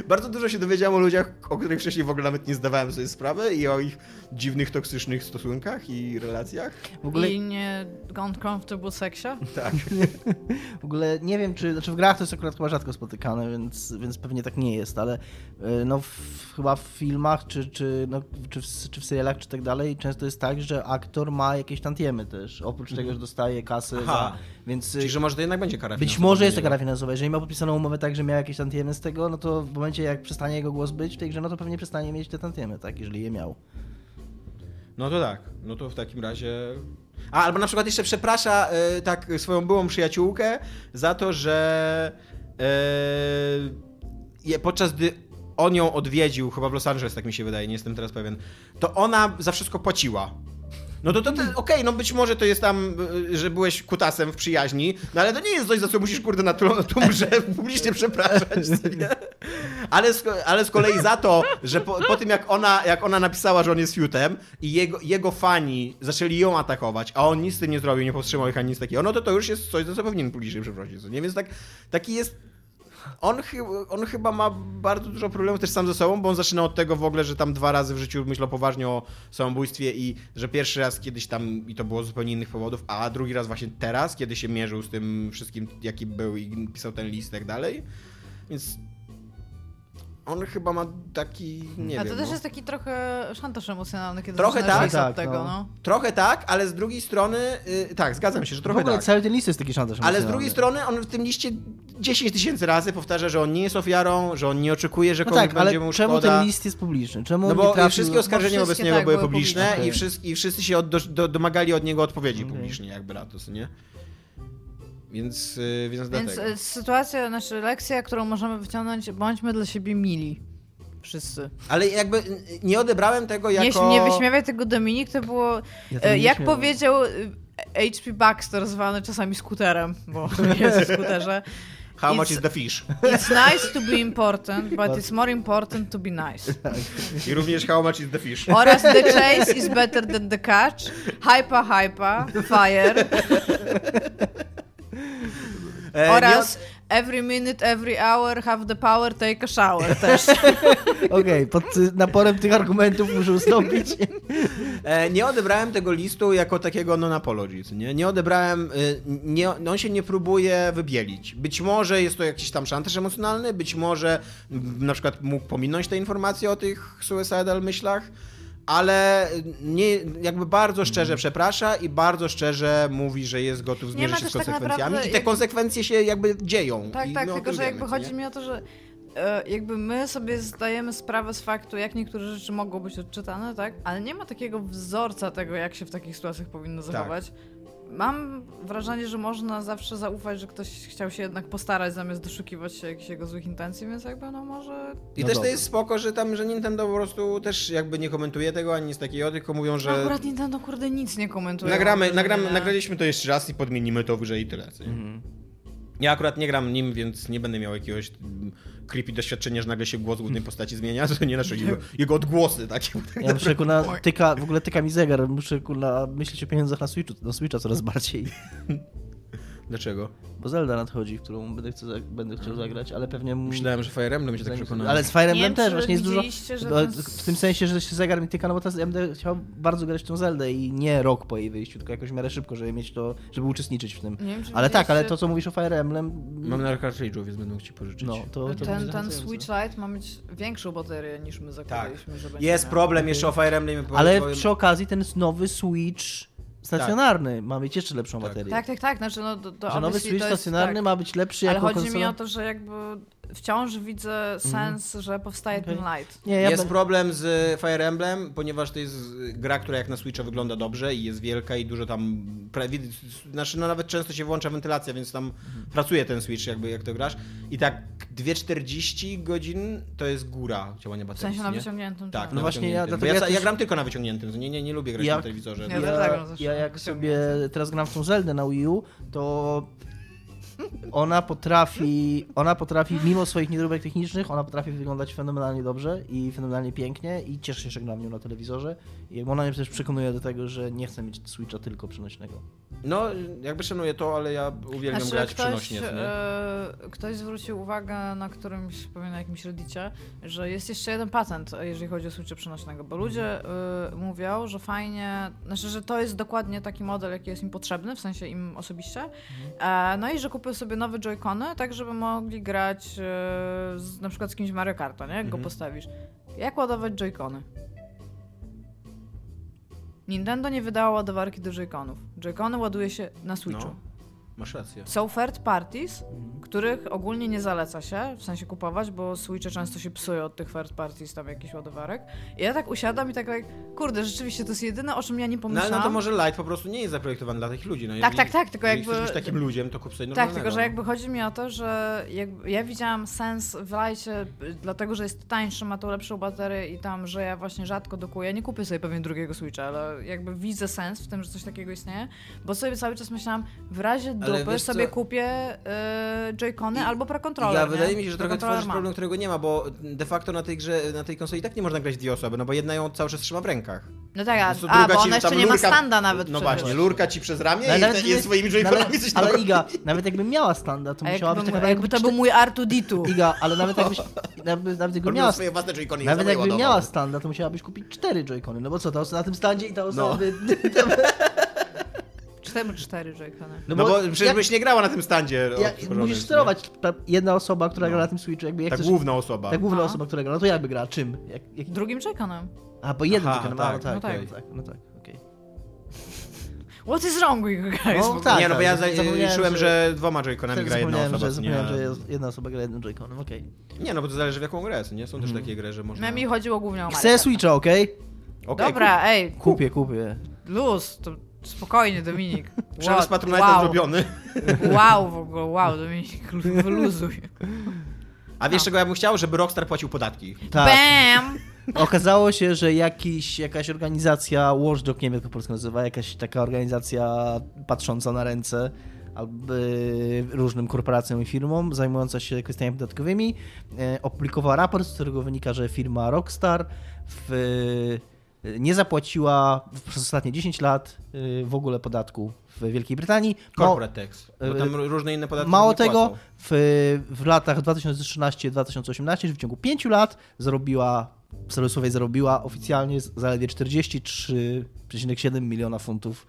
Bardzo dużo się dowiedziałem o ludziach, o których wcześniej w ogóle nawet nie zdawałem sobie sprawy i o ich dziwnych, toksycznych stosunkach i relacjach. W ogóle, I nie uncomfortable seksie? Tak. w ogóle nie wiem, czy. Znaczy w grach to jest akurat chyba rzadko spotykane, więc, więc pewnie tak nie jest, ale y, no w, chyba w filmach, czy, czy, no, czy, w, czy w serialach, czy tak dalej, często jest tak, że aktor ma jakieś tantiemy też. Oprócz tego, że dostaje kasę Mhm. Aha. za. Więc. y, Czyli, że może to jednak będzie kara Być może jest to kara finansowa. Jeżeli ma podpisaną umowę tak, że miał jakieś tantiemy z tego, no to w momencie jak przestanie jego głos być w tej grze, no to pewnie przestanie mieć te tantiemy, tak, jeżeli je miał. No to tak. No to w takim razie... A, albo na przykład jeszcze przeprasza e, tak swoją byłą przyjaciółkę za to, że je- podczas gdy on ją odwiedził, chyba w Los Angeles, tak mi się wydaje, nie jestem teraz pewien, to ona za wszystko płaciła. No to, to, to okej, no być może to jest tam, y, że byłeś kutasem w przyjaźni, no ale to nie jest coś, za co musisz, kurde, na tą, na tą publicznie przepraszać? Ale z, ale z kolei za to, że po, po tym jak ona, jak ona napisała, że on jest fiutem i jego, jego fani zaczęli ją atakować, a on nic z tym nie zrobił, nie powstrzymał ich ani nic takiego, no to to już jest coś, za co powinien publicznie przeprosić, nie? Więc tak, taki jest on, chy- on chyba ma bardzo dużo problemów też sam ze sobą, bo on zaczyna od tego w ogóle, że tam dwa razy w życiu myślał poważnie o samobójstwie i że pierwszy raz kiedyś tam i to było z zupełnie innych powodów, a drugi raz właśnie teraz, kiedy się mierzył z tym wszystkim, jaki był i pisał ten list i tak dalej. Więc on chyba ma taki, nie A wiem. to też no. jest taki trochę szantaż emocjonalny, kiedy Trochę tak, od tak, tego, no. no. Trochę tak, ale z drugiej strony, y, tak, zgadzam się, że w trochę ogóle tak. cały ten list jest taki szantaż Ale z emocjonalny. drugiej strony on w tym liście 10 tysięcy razy powtarza, że on nie jest ofiarą, że on nie oczekuje, że No komuś tak, ale będzie mu czemu szkoda. ten list jest publiczny? Czemu No bo trafił... wszystkie oskarżenia wobec niego tak były publiczne publiczne. i, wszyscy, i wszyscy się od, do, do, domagali od niego odpowiedzi Okej. publicznie, jakby na to, nie? Więc, yy, więc Więc dlatego. e, sytuacja, znaczy lekcja, którą możemy wyciągnąć, bądźmy dla siebie mili. Wszyscy. Ale jakby y, nie odebrałem tego Nie, jako... nie wyśmiewaj tego Dominik, to było... Ja nie jak śmiałem. powiedział H.P. Baxter, zwany czasami skuterem, bo jest w skuterze. How much is the fish? It's nice to be important, but it's more important to be nice. I również how much is the fish? Oraz the chase is better than the catch. Hypa, hypa, fire. E, nie Oraz every minute, every hour have the power, take a shower też. Okej, pod y, naporem tych argumentów muszę ustąpić. E, nie odebrałem tego listu jako takiego non-apology, co nie? Nie odebrałem, y, nie, on się nie próbuje wybielić. Być może jest to jakiś tam szantaż emocjonalny, być może na przykład mógł pominąć te informacje o tych suicidal myślach, ale nie, jakby bardzo szczerze przeprasza i bardzo szczerze mówi, że jest gotów zmierzyć się z tak konsekwencjami naprawdę i te jak- konsekwencje się jakby dzieją. Tak, I tak, my o tylko że wiemy, jakby chodzi nie? mi o to, że e, jakby my sobie zdajemy sprawę z faktu, jak niektóre rzeczy mogą być odczytane, tak? Ale nie ma takiego wzorca tego, jak się w takich sytuacjach powinno Tak. Mam wrażenie, że można zawsze zaufać, że ktoś chciał się jednak postarać, zamiast doszukiwać się jakichś jego złych intencji, więc jakby no może... I No też dobra. to jest spoko, że tam, że Nintendo po prostu też jakby nie komentuje tego, ani nic takiego, tylko mówią, że... No, akurat Nintendo kurde nic nie komentuje. Nagramy, nagramy, nagraliśmy to jeszcze raz i podmienimy to w grze i tyle. Mhm. Ja akurat nie gram nim, więc nie będę miał jakiegoś mm, creepy doświadczenie, że nagle się głos głównej postaci zmienia, to nie nasze jego, jego odgłosy takie. Ja muszę kurna, tyka, w ogóle tyka mi zegar, muszę kurna myśleć o pieniądzach na Switchu, na Switcha coraz bardziej. Dlaczego? Bo Zelda nadchodzi, w którą będę, chcę, będę chciał zagrać, ale pewnie... Myślałem, że Fire Emblem będzie tak przekonany. Ale z Fire Emblem też właśnie jest dużo... ten- W tym sensie, że się zegar mi tyka, no bo teraz ja będę chciał bardzo grać w tą Zeldę i nie rok po jej wyjściu, tylko jakoś w miarę szybko, żeby mieć to, żeby uczestniczyć w tym. Nie wiem, czy Ale tak, ale to co mówisz o Fire Emblem... Mam na cartridge'ów, więc będę mógł ci pożyczyć. No, to, to Ten, ten. Switch Lite ma mieć większą baterię niż my zakładaliśmy, że będzie Tak. Jest problem jeszcze o Fire Emblem. Ale powiem- przy okazji ten nowy Switch stacjonarny ma mieć jeszcze lepszą Tak. baterię. Tak, tak, tak, znaczy no to, to Że nowy Switch to jest, stacjonarny tak. ma być lepszy Ale jako chodzi konsola. mi o to, że jakby wciąż widzę sens, że powstaje ten Okej. Lite. Nie, ja jest ben- problem z Fire Emblem, ponieważ to jest gra, która jak na Switcha wygląda dobrze i jest wielka i dużo tam. Znaczy, no nawet często się włącza wentylacja, więc tam pracuje ten Switch, jakby jak to grasz. I tak 2,40 godzin to jest góra działania W baterii. sensie na nie? wyciągniętym Tak, czas. no właśnie ja, ja- dlatego ja, ja ja, gram tylko na wyciągniętym, nie, nie, nie lubię grać Ja- na telewizorze. Ja Ja, dlatego ja, zresztą jak sobie teraz gram w tą Zeldę na Wii U, to ona potrafi, ona potrafi, mimo swoich niedróbek technicznych, ona potrafi wyglądać fenomenalnie dobrze i fenomenalnie pięknie i cieszę się, że gram nią na telewizorze. I ona mnie też przekonuje do tego, że nie chcę mieć Switcha tylko przenośnego. No, jakby szanuję to, ale ja uwielbiam Znaczy, grać ktoś, przenośnie. e, ktoś zwrócił uwagę na którymś, pewnie na jakimś reddicie, że jest jeszcze jeden patent, jeżeli chodzi o switcha przenośnego, bo ludzie e, mówią, że fajnie, znaczy, że to jest dokładnie taki model, jaki jest im potrzebny, w sensie im osobiście, e, no i że kupią sobie nowe Joy-Cony, tak żeby mogli grać z, na przykład z kimś w Mario Karta, nie? Jak go Mhm. postawisz. Jak ładować Joy-Cony? Nintendo nie wydała ładowarki do Joy-Conów. Joy-Cony ładuje się na Switchu. No, masz rację. Są third parties, których ogólnie nie zaleca się, w sensie kupować, bo Switche często się psują od tych third parties, tam jakiś ładowarek. I ja tak usiadam i tak, like, kurde, rzeczywiście to jest jedyne, o czym ja nie No, pomyślałam. no to może Light po prostu nie jest zaprojektowany dla takich ludzi. No, Tak, jeżeli- tak, tak, tylko jakby- chcesz być takim ludziem, to kup sobie Tak, normalnego. tylko że jakby chodzi mi o to, że jakby ja widziałam sens w lajcie, dlatego że jest tańszy, ma tą lepszą baterię i tam, że ja właśnie rzadko dokuję. Nie kupię sobie pewnie drugiego Switcha, ale jakby widzę sens w tym, że coś takiego istnieje, bo sobie cały czas myślałam, w razie Ale dupy sobie co? kupię y, Joy-Cony I- albo Pro Controller, Ja, nie? wydaje mi się, że trochę tworzysz mam. problem, którego nie ma, bo de facto na tej grze, na tej konsoli i tak nie można grać dwie osoby, no bo jedna ją cały czas trzyma w rękach. No tak, a, a bo ona jeszcze nie ma standa nawet No przecież. właśnie, lurka ci przez ramię No, i, nawet- i swoimi joyconami coś tam ale. Iga, nawet jakby miała standa, to A musiała być jakby, tak jakby to był mój R2D2. Iga, ale nawet jakbyś, nawet, nawet jakby miała miał swoje własne joycony i Nawet jakby miała standa, to musiałabyś kupić cztery joycony. No bo co, ta osoba na tym standzie i ta osoba... No. by- Cztery, cztery Joy-Cony. No bo przecież jak- byś nie grała na tym standzie. musisz nie? sterować. Ta jedna osoba, która No. gra na tym Switchu, jakby jak Ta chcesz... główna osoba. Ta główna No. osoba, która gra, no to jakby gra? Czym? Jak, jak... Drugim Joy-Conem. A, bo jednym tylko, no, tak, tak, no tak, no no tak. tak, no tak, okej. What is wrong with you guys? No, tak. nie, no bo ja tak, za- zapomniałem, liczyłem, że- że dwoma joyconami gra jedna osoba, że, nie... zapomniałem, że jedna osoba gra jednym joyconem, okej. Nie, no bo to zależy w jaką grę, jest, nie? Są też Mhm. takie gry, że można... No mi chodziło głównie o Mario Chcę. Switcha, okej? Okej, Dobra, ej, Kupię, kupię. luz, to spokojnie Dominik. Przelew z Wow, zrobiony. wow w ogóle, wow Dominik, wyluzuj. A wiesz czego ja bym chciał? Żeby Rockstar płacił podatki. Tak. Bam! Okazało się, że jakiś, jakaś organizacja, Watchdog, nie wiem jak to po polsku nazywa, jakaś taka organizacja patrząca na ręce albo różnym korporacjom i firmom zajmująca się kwestiami podatkowymi, e, opublikowała raport, z którego wynika, że firma Rockstar w, nie zapłaciła przez ostatnie 10 lat e, w ogóle podatku w Wielkiej Brytanii. Corporate tax. Bo tam różne inne podatki Mało tego, w, w latach 2013-2018, czyli w ciągu 5 lat, zarobiła, w cudzysłowie zarobiła oficjalnie zaledwie 43,7 miliona funtów.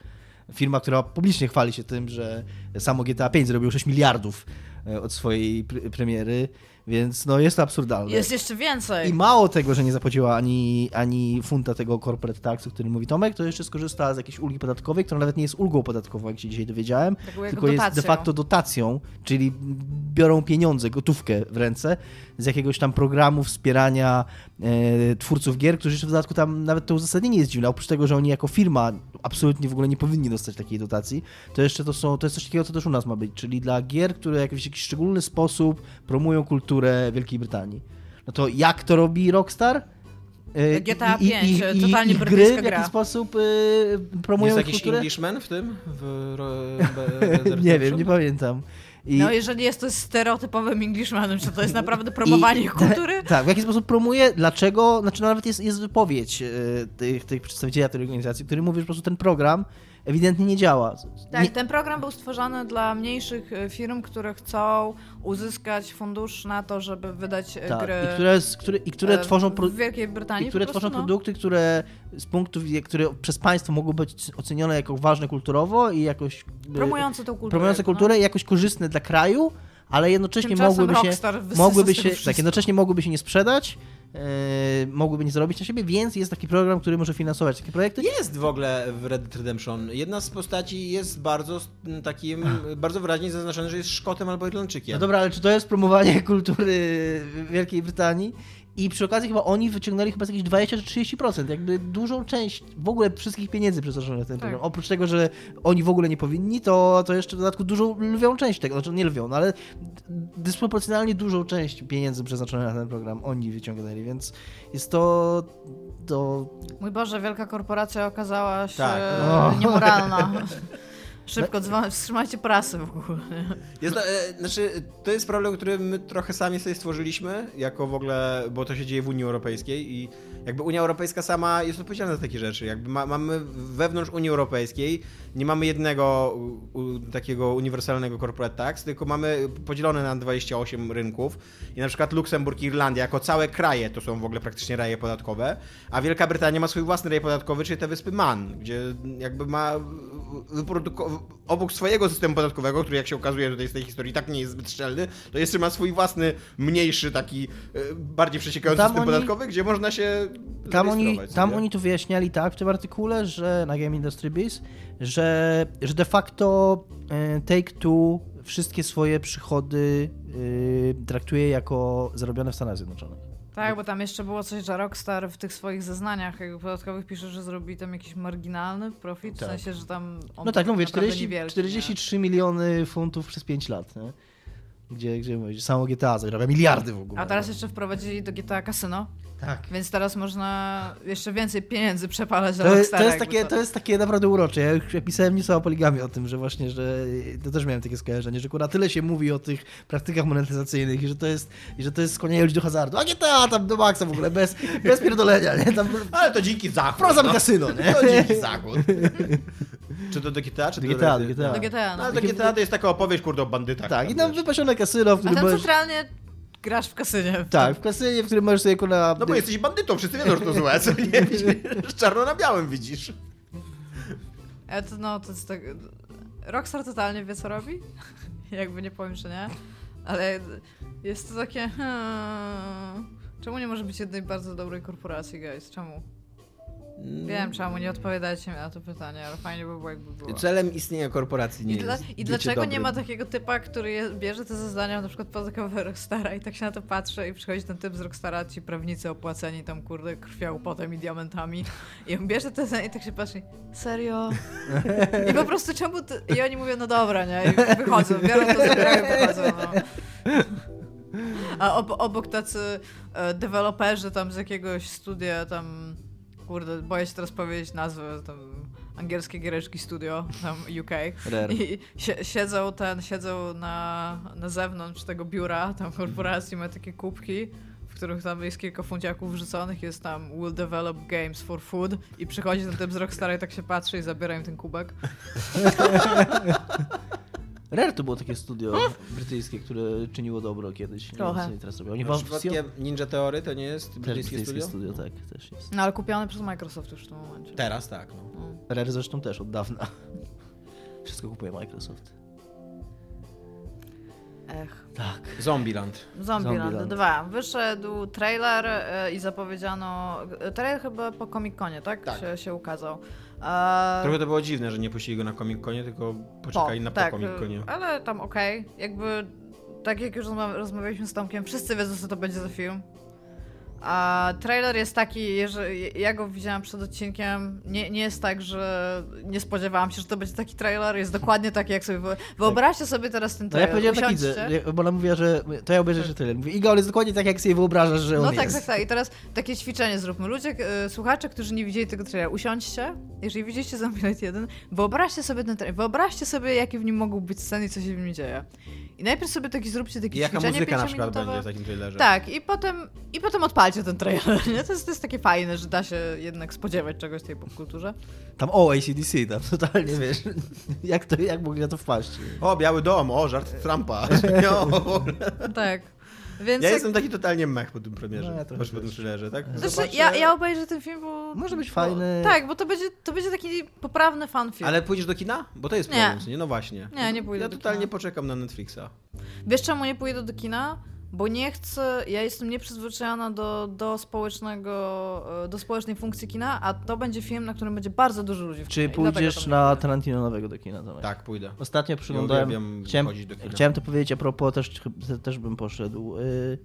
Firma, która publicznie chwali się tym, że samo GTA 5 zrobiło 6 miliardów e, od swojej pre- premiery, więc no jest to absurdalne. Jest jeszcze więcej. I mało tego, że nie zapłaciła ani, ani funta tego corporate tax, o którym mówi Tomek, to jeszcze skorzystała z jakiejś ulgi podatkowej, która nawet nie jest ulgą podatkową, jak się dzisiaj dowiedziałem, Taką jako tylko jest de dotacją. facto dotacją, czyli biorą pieniądze, gotówkę w ręce z jakiegoś tam programu wspierania e, twórców gier, którzy jeszcze w dodatku tam nawet to uzasadnienie jest dziwne. Oprócz tego, że oni jako firma absolutnie w ogóle nie powinni dostać takiej dotacji, to jeszcze to są, to jest coś takiego, co też u nas ma być, czyli dla gier, które w jakiś, jakiś szczególny sposób promują kulturę Wielkiej Brytanii. No to jak to robi Rockstar? E, GTA 5, totalnie ich gry w jaki gra. sposób e, promują Jest jakiś kulturę? Englishman w tym? W Dead nie wiem, nie pamiętam. I, No jeżeli jest to stereotypowym Englishmanem, czy to jest naprawdę promowanie i- kultury? Tak, w jaki sposób promuje, dlaczego, znaczy nawet jest, jest wypowiedź e, tych, tych przedstawicieli tej organizacji, który mówi, że po prostu ten program ewidentnie nie działa. Tak, Nie, ten program był stworzony dla mniejszych e, firm, które chcą uzyskać fundusz na to, żeby wydać e, tak, gry i które, które, i które e, tworzą... Pro, w Wielkiej Brytanii. I które prostu, tworzą no. produkty, które z punktów, które przez państwo mogą być ocenione jako ważne kulturowo i jakoś... Promujące tą kulturę. promujące no. kulturę i jakoś korzystne dla kraju, ale jednocześnie Tymczasem mogłyby się, mogłyby się, tak, jednocześnie mogłyby się nie sprzedać, mogłyby nie zarobić na siebie, więc jest taki program, który może finansować takie projekty. Jest w ogóle w Red Dead Redemption. Jedna z postaci jest bardzo takim, bardzo wyraźnie zaznaczone, że jest Szkotem albo Irlandczykiem. No dobra, ale czy to jest promowanie kultury Wielkiej Brytanii? I przy okazji chyba oni wyciągnęli chyba z jakieś 20 czy 30%, jakby dużą część w ogóle wszystkich pieniędzy przeznaczonych na ten Tak. program. Oprócz tego, że oni w ogóle nie powinni, to, to jeszcze w dodatku dużą lwią część tego, znaczy nie lwią, no ale dysproporcjonalnie dużą część pieniędzy przeznaczonych na ten program oni wyciągnęli, więc jest to... to Mój Boże, wielka korporacja okazała się Tak. No. niemoralna. Szybko dzwonię, wstrzymajcie prasę w ogóle. Jest to, e, znaczy, to jest problem, który my trochę sami sobie stworzyliśmy, jako w ogóle, bo to się dzieje w Unii Europejskiej i jakby Unia Europejska sama jest odpowiedzialna za takie rzeczy. Jakby ma, mamy wewnątrz Unii Europejskiej, nie mamy jednego u, takiego uniwersalnego corporate tax, tylko mamy podzielone na 28 rynków i na przykład Luksemburg i Irlandia jako całe kraje to są w ogóle praktycznie raje podatkowe, a Wielka Brytania ma swój własny raj podatkowy, czyli te wyspy Man, gdzie jakby ma wyproduko- obok swojego systemu podatkowego, który jak się okazuje tutaj z tej historii tak nie jest zbyt szczelny, to jeszcze ma swój własny, mniejszy taki, e, bardziej przeciekający system oni- podatkowy, gdzie można się Tam oni, tam oni to wyjaśniali tak w tym artykule, że na Game Industry Biz, że, że de facto e, Take-Two wszystkie swoje przychody e, traktuje jako zarobione w Stanach Zjednoczonych. Tak, bo tam jeszcze było coś, że Rockstar w tych swoich zeznaniach podatkowych pisze, że zrobi tam jakiś marginalny profit, Tak. w sensie, że tam on No tak, no mówię, naprawdę 40, niewielki, 43 miliony funtów przez 5 lat, nie? Gdzie, gdzie mówisz, samo GTA zarabia miliardy w nie? ogóle. A teraz jeszcze wprowadzili do GTA Casino, Tak. więc teraz można jeszcze więcej pieniędzy przepalać dla To, jest- Rockstara. to, jest takie, to jest takie naprawdę urocze. Ja już pisałem nieco o poligamii o tym, że właśnie, że to też miałem takie skojarzenie, że kurwa tyle się mówi o tych praktykach monetyzacyjnych i że to jest, i że to jest skłanianie ludzi do hazardu. A GTA tam do maksa w ogóle, bez, bez pierdolenia, nie? Tam Ale to dziki zachód. wprowadzamy no. kasyno, nie? To dziki zachód. czy to do GTA, czy Do do GTA, do? GTA. Do GTA, No, no. ale do GTA to jest taka opowieść, kurde, o bandytach. Tak, i tam, tam wiesz. wypasione kasyno, w A którym tam możesz... centralnie grasz w kasynie. Tak, w kasynie, w którym możesz sobie kurwa... No bo jesteś bandytą, wszyscy wiedzą, że to złe, co nie? Czarno na białym widzisz. E, to, no, to jest tak... Rockstar totalnie wie, co robi. Jakby nie powiem, że nie. Ale jest to takie... Hmm, czemu nie może być jednej bardzo dobrej korporacji, guys? Czemu? Wiem, czemu nie odpowiadajcie na to pytanie, ale fajnie by było, jakby było. Celem istnienia korporacji nie I, dla, jest I dlaczego nie dobrym. ma takiego typa, który je, bierze te zadania na przykład podatkowe Rockstara i tak się na to patrzy i przychodzi ten typ z Rockstara, ci prawnicy opłaceni tam kurde krwią, potem i diamentami i on bierze te zadania i tak się patrzy, serio? I po prostu czemu ty... I oni mówią, no dobra, nie? I wychodzą, biorą to, zabierają i wychodzą, no. A ob, obok tacy e, deweloperzy tam z jakiegoś studia tam, kurde, boję się teraz powiedzieć nazwę, tam angielskie giereczki studio, tam UK. Rare. I sie, siedzą ten, siedzą na, na zewnątrz tego biura, tam korporacji, ma takie kubki, w których tam jest kilka funciaków wrzuconych, jest tam will develop games for food i przychodzi ten typ z Rockstar i tak się patrzy i zabiera im ten kubek. Rare to było takie studio brytyjskie, które czyniło dobro kiedyś. Nie wiem, Trochę. oni teraz robią. Oni Przypadkiem Ninja Theory to nie jest brytyjskie brytyjskie studio? studio, tak, też jest. No ale kupione przez Microsoft już w tym momencie. Teraz tak, no. No. Rare zresztą też od dawna. Wszystko kupuje Microsoft. Ech. Tak. Zombieland. Zombieland Zombieland. 2. Wyszedł trailer e, i zapowiedziano. Trailer chyba po Comic Conie, tak? Tak. Się, się ukazał. Trochę to było dziwne, że nie puścili go na Comic Conie, tylko poczekali na po tak, Comic Conie. e, Ale tam okej. Jakby. Tak jak już rozma- rozmawialiśmy z Tomkiem, wszyscy wiedzą, co to będzie za film. A trailer jest taki, że ja go widziałam przed odcinkiem. Nie, nie jest tak, że nie spodziewałam się, że to będzie taki trailer. Jest dokładnie taki, jak sobie. wy- Wyobraźcie sobie teraz ten No ja trailer. powiedziałem tak widzę, bo ona mówiła, że to ja obejrzę że tyle. Mówię, Iga, on jest dokładnie tak, jak sobie wyobrażasz, że on No tak, jest. tak, tak. I teraz takie ćwiczenie zróbmy. Ludzie, e, słuchacze, którzy nie widzieli tego trailera, usiądźcie. Jeżeli widzieliście Zombieland 1, wyobraźcie sobie ten trailer. Wyobraźcie sobie, jakie w nim mogą być sceny i co się w nim dzieje. I najpierw sobie taki zróbcie I takie jaka ćwiczenie muzyka na przykład będzie w takim trailerze? Tak, i potem, i potem odpalcie ten trailer. Nie? To, jest, to jest takie fajne, że da się jednak spodziewać czegoś w tej popkulturze. Tam o, ACDC, tam totalnie, wiesz, jak, to, jak mogli na to wpaść. O, Biały Dom, o, żart Trumpa. O, Tak. Więc ja jak, jestem taki totalnie mech po tym premierze. No, ja po tym trailerze, tak? znaczy, Zobaczę- ja, ja obejrzę ten film, bo... Może być bo, fajny. Tak, bo to będzie, to będzie taki poprawny fan film. Ale pójdziesz do kina? Bo to jest Nie. problem, nie? No właśnie. Nie, nie pójdę Ja do totalnie kina. poczekam na Netflixa. Wiesz czemu nie pójdę do kina? Bo nie chcę, ja jestem nieprzyzwyczajona do, do społecznego, e, do społecznej funkcji kina, a to będzie film, na którym będzie bardzo dużo ludzi w Czy pójdziesz na. Tarantino nowego do kina, Tomek? Tak, pójdę. Ostatnio Ja przyglądałem... uwielbiam Chciałem, chodzić do kina. chciałem to powiedzieć a propos, też, też bym poszedł. Y, y,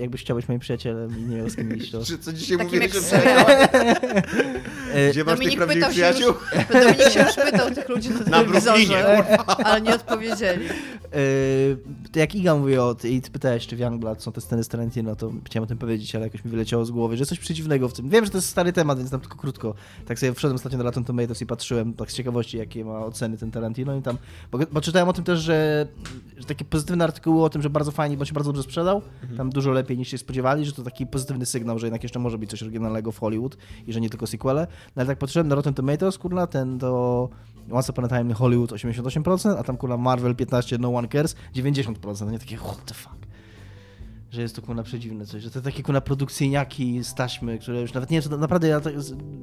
jakbyś chciał być moim przyjacielem i nie miał z kim iść, to... Czy, co dzisiaj Takim jak że. Y, Gdzie masz tych Dominik prawdziwych pytał się, przyjaciół? już, Dominik się już pytał tych ludzi na Na telewizorze, ale nie odpowiedzieli. Yy, to jak Iga mówi o i ty pytałeś, czy w Youngblood są te sceny z Tarantino, to chciałem o tym powiedzieć, ale jakoś mi wyleciało z głowy, że jest coś przeciwnego w tym. Wiem, że to jest stary temat, więc tam tylko krótko. Tak sobie wszedłem ostatnio na Rotten Tomatoes i patrzyłem tak z ciekawości, jakie ma oceny ten Tarantino i tam, bo, bo czytałem o tym też, że, że takie pozytywne artykuły o tym, że bardzo fajnie, bo się bardzo dobrze sprzedał, tam dużo lepiej niż się spodziewali, że to taki pozytywny sygnał, że jednak jeszcze może być coś oryginalnego w Hollywood i że nie tylko sequele. No ale tak patrzyłem na Rotten Tomatoes, kurna, ten to Once Upon a Time Hollywood 88%, a tam kurna Marvel 15, No One Cares 90%. No nie takie what the fuck. Że jest to kurna przedziwne coś, że to takie kurna produkcyjniaki z taśmy, które już nawet nie wiem, naprawdę ja to,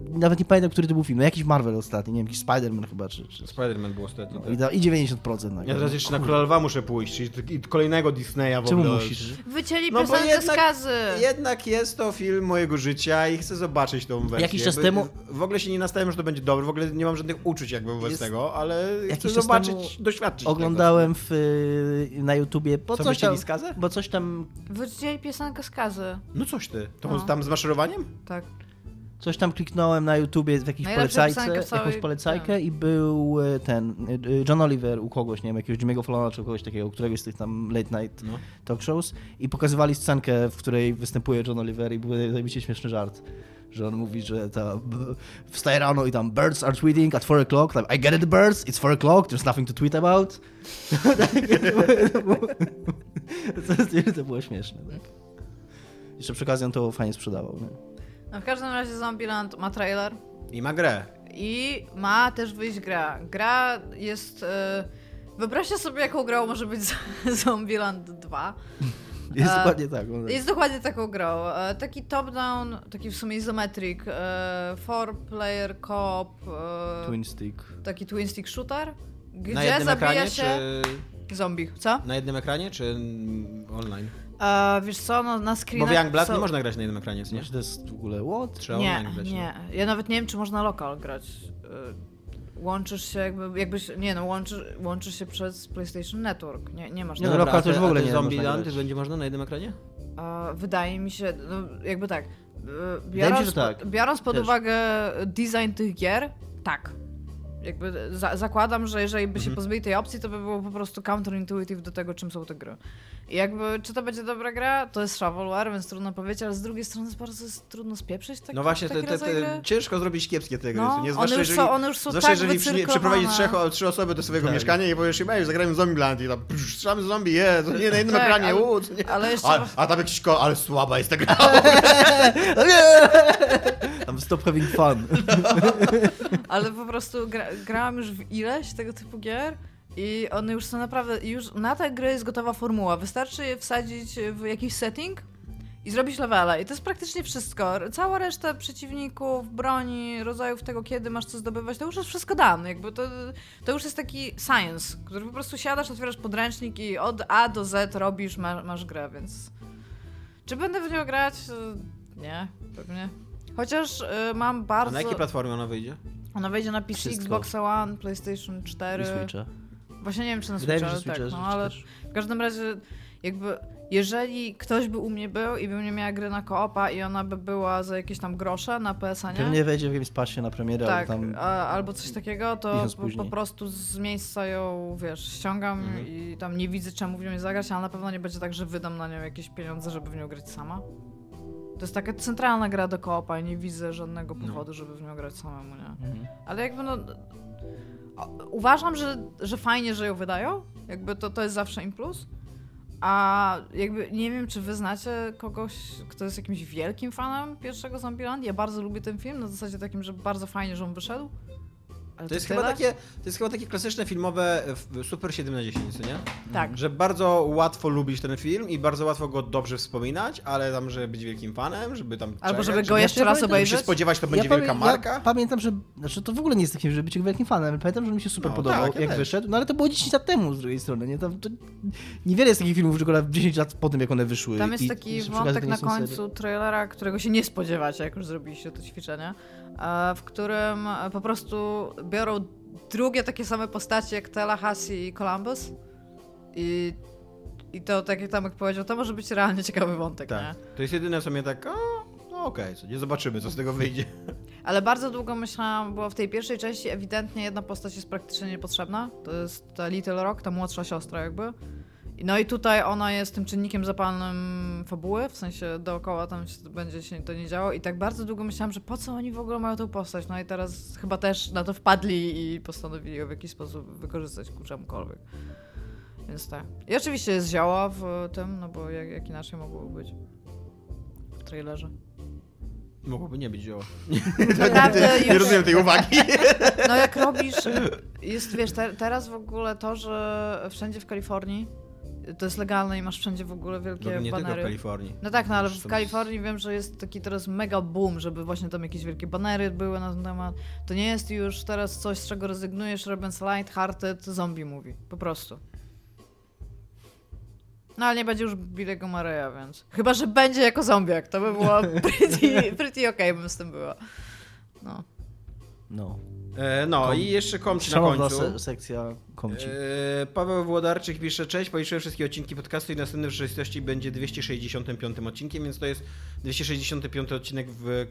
nawet nie pamiętam, który to był film, no jakiś Marvel ostatni, nie wiem, jakiś Spider-Man chyba, czy, czy Spider-Man był ostatnio. tak. i, i 90% na Ja teraz jeszcze na Króla Lwa muszę pójść, i kolejnego Disneya w Czemu ogóle. musisz? Wycięli No piosenkę jednak- z kazy. Jednak jest to film mojego życia i chcę zobaczyć tą wersję. Jakiś czas temu- W ogóle się nie nastawiam, że to będzie dobre, w ogóle nie mam żadnych uczuć jakby wobec Jest- tego, ale Jakiś chcę czas zobaczyć, temu doświadczyć Oglądałem w, y, na YouTubie, bo. Co, coś tam, skazę? bo coś tam, Wycięli piosenkę z kazy. No coś ty. To No. tam z maszerowaniem? Tak. coś tam kliknąłem na YouTubie w jakiejś polecajce, w całej- jakąś polecajkę i był y, ten, y, y, John Oliver u kogoś, nie wiem, jakiegoś Jimmy'ego Fallona czy kogoś takiego, któregoś z tych tam late night No. talk shows i pokazywali scenkę, w której występuje John Oliver i był zajebiście śmieszny żart. Że on mówi, że ta, wstaje rano i tam birds are tweeting at 4 o'clock. Like, I get it birds, it's 4 o'clock, there's nothing to tweet about. to, było, to, to było śmieszne. Tak? Jeszcze przy okazji on to fajnie sprzedawał. Nie? No, w każdym razie Zombieland ma trailer I ma grę. i ma też wyjść gra. Gra jest... E... Wyobraźcie sobie, jaką grą może być Zombieland 2. Jest A, dokładnie tak. on- Jest dokładnie taką grą. E, taki top-down, taki w sumie izometric, e, four-player co-op, e, Twin stick. taki twin stick shooter, gdzie zabija ekranie, się czy... zombie. Co? Na jednym ekranie, czy online? E, wiesz co, no, na Bo screenach... w Youngblood są- nie można grać na jednym ekranie, co nie? Znaczy to jest w ogóle what? Trzeba Nie, online grać. nie. Ja nawet nie wiem, czy można lokal grać. E, Łączysz się jakby, jakbyś, nie no, łączysz, łączysz się przez PlayStation Network. Nie, nie masz Nie, no no, lokal to już w ogóle nie można Zombieland grać. będzie można na jednym ekranie? E, Wydaje mi się, no jakby tak. e, mi się, Biorąc, że tak. pod- biorąc pod Też. uwagę design tych gier, tak. Jakby za, zakładam, że jeżeli by się Mhm. pozbyli tej opcji, to by było po prostu counterintuitive do tego, czym są te gry. I jakby, czy to będzie dobra gra, to jest shovelware, więc trudno powiedzieć, ale z drugiej strony jest bardzo jest trudno spieprzyć takie, No właśnie, te, te, te, ciężko zrobić kiepskie te gry, No, nie? one Zwłaszcza już jeżeli, są, one już są zwłaszcza tak jeżeli przy, przeprowadzić trzech, o- trzy osoby do swojego Tak. mieszkania i powiesz im, ej, zagrajmy w Zombieland i tam psz, strzelamy z zombie, je, to nie na jednym Tak, ekranie, ale- u, co nie? ale jeszcze- A, a tam jakiś ko, ale słaba jest ta gra. Tam stop having fun. Ale po prostu gra, grałam już w ileś tego typu gier i one już są naprawdę, już na tę grę jest gotowa formuła. Wystarczy je wsadzić w jakiś setting i zrobić levela. I to jest praktycznie wszystko. Cała reszta przeciwników, broni, rodzajów tego, kiedy masz co zdobywać, to już jest wszystko dane. Jakby to, to już jest taki science, który po prostu siadasz, otwierasz podręcznik i od A do Z robisz, masz, masz grę, więc... Czy będę w nią grać? Nie, pewnie. Chociaż y, mam A bardzo... na jakiej platformie ona wyjdzie? Ona wejdzie na PC, Wszystko. Xbox One, PlayStation 4. I Switcha. Właśnie nie wiem, czy na Wydaje Switcha, że ale Switcha tak, no, ale też. w każdym razie jakby jeżeli ktoś by u mnie był i bym nie miała gry na koopa i ona by była za jakieś tam grosze na PSN-ie, Pewnie wejdzie w jakimś pasie na premierę, tak, albo tam... a, albo coś takiego, to po, po prostu z miejsca ją, wiesz, ściągam Mhm. i tam nie widzę czemu w nią nie zagrać, ale na pewno nie będzie tak, że wydam na nią jakieś pieniądze, żeby w nią grać sama. To jest taka centralna gra do koopa i nie widzę żadnego No. powodu, żeby w nią grać samemu, nie? Mhm. Ale jakby no... Uważam, że, że fajnie, że ją wydają. Jakby to, to jest zawsze im plus. A jakby nie wiem, czy wy znacie kogoś, kto jest jakimś wielkim fanem pierwszego Zombieland. Ja bardzo lubię ten film, na zasadzie takim, że bardzo fajnie, że on wyszedł. Ale To jest, chyba takie, to jest chyba takie klasyczne filmowe Super 7 na 10, co nie? Tak. Że bardzo łatwo lubić ten film i bardzo łatwo go dobrze wspominać, ale tam, żeby być wielkim fanem, żeby tam Albo czekać, żeby go jeszcze raz pamiętam, żeby się obejrzeć. spodziewać, to będzie ja wielka marka. Ja pamiętam, że znaczy to w ogóle nie jest takim, żeby być wielkim fanem. Pamiętam, że mi się super No, podobał, tak, ja jak też. wyszedł, no ale to było 10 lat temu z drugiej strony, nie? Tam, to niewiele jest takich filmów, że 10 lat po tym, jak one wyszły. Tam jest i taki okazji wątek na końcu trailera, którego się nie spodziewacie, jak już zrobiliście to ćwiczenie, w którym e, po prostu biorą drugie takie same postacie jak Tallahassee i Columbus i, i to, tak jak Tomek powiedział, to może być realnie ciekawy wątek, nie? Tak. To jest jedyne, co mnie tak, o, no okej, co nie zobaczymy, co z tego wyjdzie. Ale bardzo długo myślałam, bo w tej pierwszej części ewidentnie jedna postać jest praktycznie niepotrzebna. To jest ta Little Rock, ta młodsza siostra jakby. No i tutaj ona jest tym czynnikiem zapalnym fabuły, w sensie dookoła tam się, będzie się to nie działo. I tak bardzo długo myślałam, że po co oni w ogóle mają tą postać. No i teraz chyba też na to wpadli i postanowili ją w jakiś sposób wykorzystać ku czemukolwiek. Więc tak. I oczywiście jest zioła w tym, no bo jak, jak inaczej mogłoby być w trailerze. Mogłoby nie być zioła. Naprawdę Nie już- rozumiem tej uwagi. No jak robisz, jest wiesz, te, teraz w ogóle to, że wszędzie w Kalifornii to jest legalne i masz wszędzie w ogóle wielkie No, nie tylko w banery. Kalifornii. No tak, no ale w Kalifornii wiem, że jest taki teraz mega boom, żeby właśnie tam jakieś wielkie banery były na ten temat. To nie jest już teraz coś, z czego rezygnujesz robiąc light-hearted zombie movie. Po prostu. No ale nie będzie już Billego Mareya, więc... Chyba, że będzie jako zombiak, to by było pretty, pretty okej bym z tym była. No. No. E, no Kom- i jeszcze komci na końcu. se sekcja komci. E, Paweł Włodarczyk pisze, cześć, policzyłem wszystkie odcinki podcastu i następny w rzeczywistości będzie 265 odcinkiem, więc to jest 265 odcinek w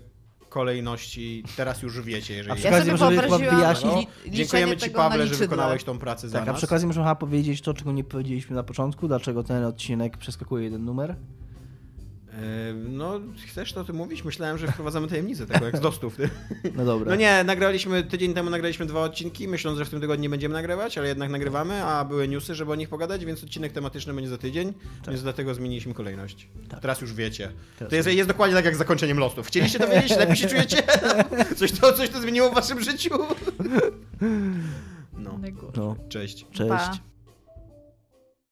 kolejności, teraz już wiecie, A jeżeli... przy Ja okazji sobie możemy chyba wyjaśnić- liczenie Dziękujemy Ci, Pawle, że wykonałeś tą pracę za Tak, a przy okazji możemy chyba powiedzieć to, czego nie powiedzieliśmy na początku, dlaczego ten odcinek przeskakuje jeden numer. No, chcesz to o tym mówić? Myślałem, że wprowadzamy tajemnicę, taką jak z dostów. No dobra. No nie, nagraliśmy, tydzień temu nagraliśmy dwa odcinki, myśląc, że w tym tygodniu nie będziemy nagrywać, ale jednak nagrywamy, a były newsy, żeby o nich pogadać, więc odcinek tematyczny będzie za tydzień, więc dlatego zmieniliśmy kolejność. Tak. Teraz już wiecie. Teraz to jest, jest dokładnie tak jak z zakończeniem losów. Chcieliście to wiedzieć? Lepiej się czujecie? Coś to, coś to zmieniło w waszym życiu? No. No, cześć. cześć. Pa.